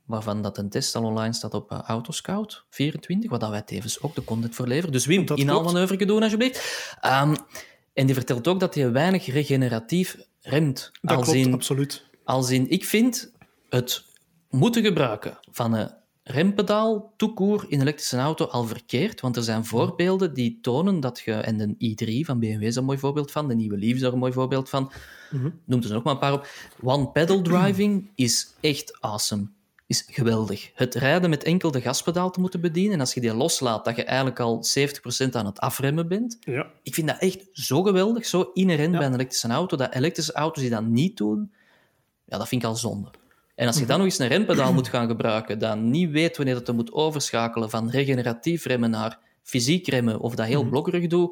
waarvan dat een test al online staat op eh, Autoscout 24, waar dat wij tevens ook de content voor leveren. Dus Wim, inhaalmanoeuvre doen alsjeblieft. Ehm, en die vertelt ook dat hij weinig regeneratief remt. Dat als klopt, in, absoluut. als in, ik vind het moeten gebruiken van een rempedaal, toekoer in elektrische auto al verkeerd, want er zijn voorbeelden die tonen dat je, en de i3 van BMW is een mooi voorbeeld van, de nieuwe Leaf is er een mooi voorbeeld van, Mm noemt er nog maar een paar op. One-pedal driving is echt awesome. Is geweldig. Het rijden met enkel de gaspedaal te moeten bedienen en als je die loslaat, dat je eigenlijk al 70% aan het afremmen bent. Ja. Ik vind dat echt zo geweldig, zo inherent Ja. bij een elektrische auto, dat elektrische auto's die dat niet doen, ja, dat vind ik al zonde. En als je dan nog eens een rempedaal moet gaan gebruiken, dat niet weet wanneer dat je moet overschakelen van regeneratief remmen naar fysiek remmen, of dat heel Mhm. blokkerig doet,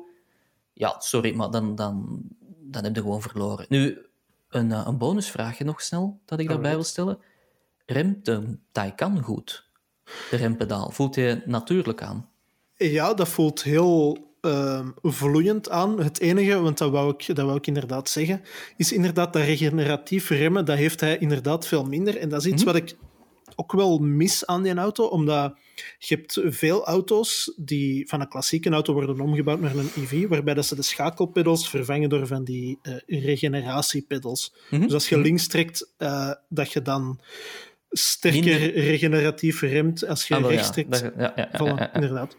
ja, sorry, maar dan, dan, dan heb je gewoon verloren. Nu, een, eh, een bonusvraagje nog snel, dat ik daarbij wil stellen. Remt de Taycan goed? De rempedaal. Voelt je natuurlijk aan? Ja, dat voelt heel ehm, vloeiend aan. Het enige, want dat wou, ik, dat wou ik inderdaad zeggen, is inderdaad dat regeneratief remmen, dat heeft hij inderdaad veel minder. En dat is iets Mhm. wat ik ook wel mis aan die auto, omdat je hebt veel auto's die van een klassieke auto worden omgebouwd naar een EV, waarbij dat ze de schakelpedals vervangen door van die eh regeneratiepedals. Mhm. Dus als je links trekt, eh, dat je dan sterker Minder- regeneratief remt als je Ah, rechts trekt. Dat- ja, ja, ja, Voilà, ja, ja. inderdaad.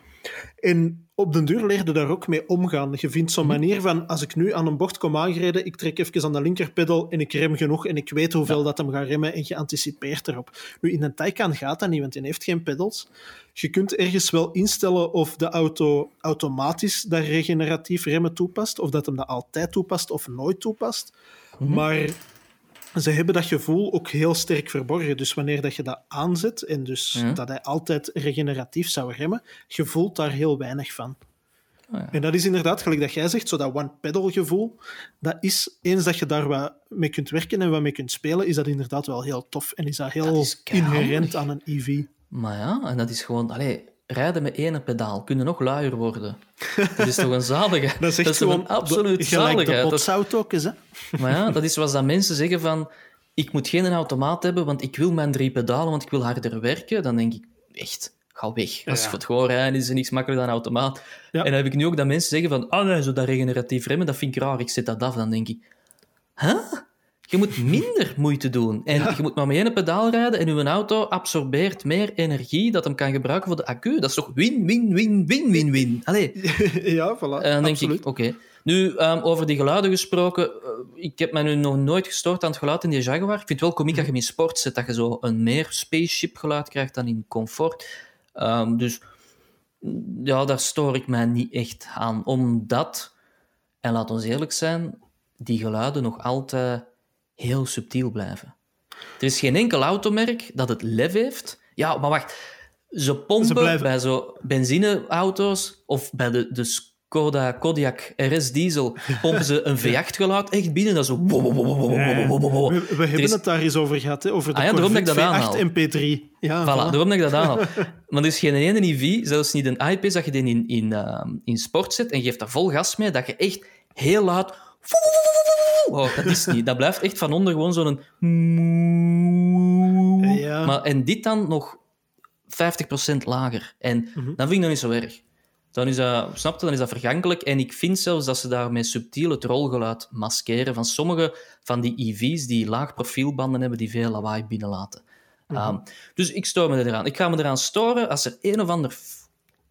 En op den duur leerde daar ook mee omgaan. Je vindt zo'n Mhm. manier van, als ik nu aan een bocht kom aangereden, ik trek even aan de linkerpedal en ik rem genoeg en ik weet hoeveel dat hem gaat remmen en je anticipeert erop. Nu, in een Taycan gaat dat niet, want die heeft geen pedals. Je kunt ergens wel instellen of de auto automatisch dat regeneratief remmen toepast, of dat hem dat altijd toepast of nooit toepast. Mhm. Maar ze hebben dat gevoel ook heel sterk verborgen. Dus wanneer dat je dat aanzet en dus Ja. dat hij altijd regeneratief zou remmen, je voelt daar heel weinig van. Ah, ja. En dat is inderdaad, gelijk dat jij zegt, zo dat one-pedal gevoel, dat is, eens dat je daar wat mee kunt werken en wat mee kunt spelen, is dat inderdaad wel heel tof. En is dat heel Dat is keihandig. inherent aan een EV. Maar ja, en dat is gewoon... Allee, rijden met één pedaal, kunnen nog luier worden. Dat is toch een zaligheid? Dat is echt toch gewoon een absoluut gelijk de zaligheid? Dat- botsauto's, hè. Maar ja, dat is zoals dat mensen zeggen van... Ik moet geen automaat hebben, want ik wil mijn drie pedalen, want ik wil harder werken. Dan denk ik, echt, ga weg. Als Ja. het gewoon rijden is er niks makkelijker dan een automaat. Ja. En dan heb ik nu ook dat mensen zeggen van... Ah nee, zo dat regeneratief remmen, dat vind ik raar. Ik zet dat af. Dan denk ik... Huh? Je moet minder moeite doen. En je moet maar met één pedaal rijden en uw auto absorbeert meer energie dat hem kan gebruiken voor de accu. Dat is toch win, win, win, win, win, win. Allee, ja, voilà. en dan denk absoluut. ik, oké. Nu, ehm, over die geluiden gesproken. eh, ik heb me nu nog nooit gestoord aan het geluid in die Jaguar. Ik vind het wel komiek dat je in sport zet, dat je zo een meer spaceship geluid krijgt dan in comfort. Ehm, dus ja, daar stoor ik mij niet echt aan. Omdat, en laat ons eerlijk zijn, die geluiden nog altijd heel subtiel blijven. Er is geen enkel automerk dat het lef heeft. Ja, maar wacht. Ze pompen bij zo benzineauto's of bij de, de Skoda Kodiak RS diesel pompen ze een V8 geluid echt binnen. Dat zo... We, we hebben is... het daar eens over gehad, hè? over de ja, daarom V8. MP3. Ja, voilà, daarom dat ik dat aanhaal. maar er is geen ene EV zelfs niet een iPad, dat je die in, in, in sport zet en geeft daar vol gas mee, dat je echt heel laat. Oh, dat is niet. Dat blijft echt van onder gewoon zo'n... Ja. Maar, en dit dan nog 50% lager. En dan vind ik dat niet zo erg. Dan is dat, snap je, dan is dat vergankelijk. En ik vind zelfs dat ze daarmee subtiel het rolgeluid maskeren van sommige van die EV's die laag profielbanden hebben die veel lawaai binnenlaten. Ehm, dus ik stoor me eraan. Ik ga me eraan storen als er een of ander,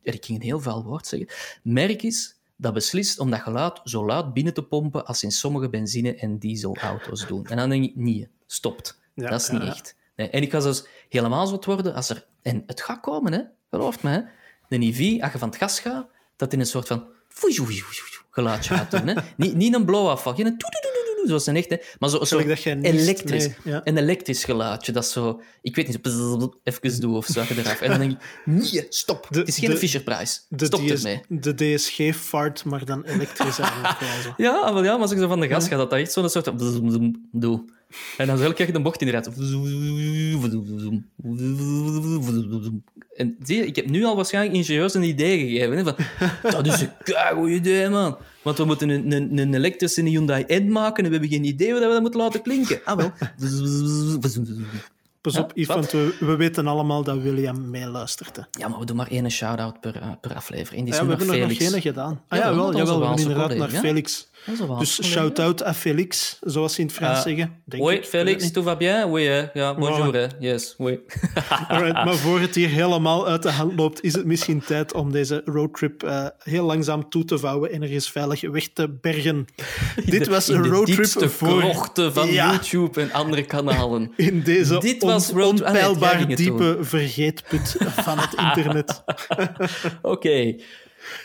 ik ging een heel vuil woord zeggen, merk is dat beslist om dat geluid zo luid binnen te pompen als in sommige benzine- en dieselauto's doen. En dan denk ik, niet, stopt. Ja, dat is niet ja. echt. Nee, en ik ga zelfs helemaal zot worden als er... En het gaat komen, hè. Geloof me, hè. De EV, als je van het gas gaat, dat in een soort van... geluidje gaat doen, hè. Niet, niet een blow-afval, geen een toedoedoedoedoe, zoals een echt, hè. Maar zo, zo dat niest, elektrisch. nee, ja. Een elektrisch geluidje, dat zo... Ik weet niet, zo even doe of zo, eraf. En dan denk ik, nee, stop. De- het is geen de- Fisher-prijs. De, Stop DS ermee. de DSG-fart, maar dan elektrisch. Ja, maar ja, maar als ik zo van de gas ga, dat dat echt zo'n soort Doe. En dan krijg je de bocht in de rijdt. En zie je, ik heb nu al waarschijnlijk ingenieurs een idee gegeven. Hè, van, dat is een goed idee, man. Want we moeten een, een, een elektrische Hyundai N maken en we hebben geen idee hoe we dat moeten laten klinken. Ah, wel. Pas op, Yves, want we, we, weten allemaal dat William meeluistert. Hè. Ja, maar we doen maar één shout-out per, uh, per aflevering. Die is ja, we hebben Felix. er nog geen gedaan. Ah ja, wel, jawel, we hebben inderdaad naar Felix. Dus shout-out à Felix, zoals ze in het Frans uh, zeggen. Denk oui, ik. Felix, tout va bien? Oui, hè? Ja, bonjour, voilà. Yes, oui. Alright, maar voor het hier helemaal uit de hand loopt, is het misschien tijd om deze roadtrip uh, heel langzaam toe te vouwen en ergens veilig weg te bergen. Dit was een roadtrip voor... krochten van ja. YouTube en andere kanalen. In deze Dit was on onpeilbaar diepe vergeetput van het internet. Oké. Okay.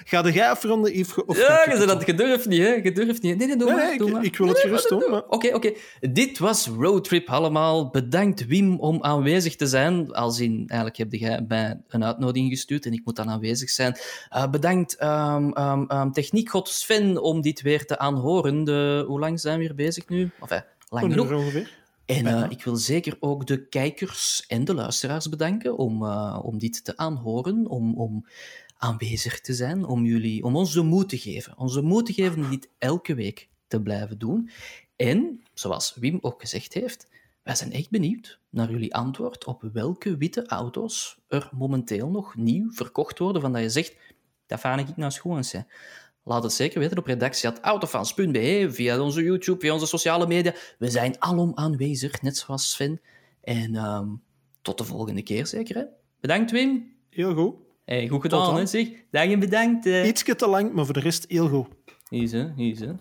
Ga jij afronden, Yves? Of ja, je, dat, je durft niet, hè? Je durft niet. Nee, nee, doe nee, maar. Nee, doe ik, maar. ik wil het gerust doen. Oké, oké. Okay. Dit was Roadtrip allemaal. Bedankt, Wim, om aanwezig te zijn. Als in, eigenlijk heb jij mij een uitnodiging gestuurd en ik moet dan aanwezig zijn. Uh, bedankt, um, um, um, techniekgod Sven, om dit weer te aanhoren. De, hoe lang zijn we hier bezig nu? Enfin, lang genoeg. ongeveer. En uh, ik wil zeker ook de kijkers en de luisteraars bedanken om, uh, om dit te aanhoren, om, om aanwezig te zijn, om, jullie, om ons de moed te geven. Ons de moed te geven om dit elke week te blijven doen. En, zoals Wim ook gezegd heeft, wij zijn echt benieuwd naar jullie antwoord op welke witte auto's er momenteel nog nieuw verkocht worden, van dat je zegt, dat vaar ik naar schoons. Laat het zeker weten op redactie.autofans.be, via onze YouTube, via onze sociale media. We zijn alom aanwezig, net zoals Sven. En um, tot de volgende keer zeker. Hè? Bedankt, Wim. Heel goed. Hey, goed gedaan, hè, zeg. Dag en bedankt. Uh... Ietsje te lang, maar voor de rest heel goed. Hier is, hè. Hier is, hè.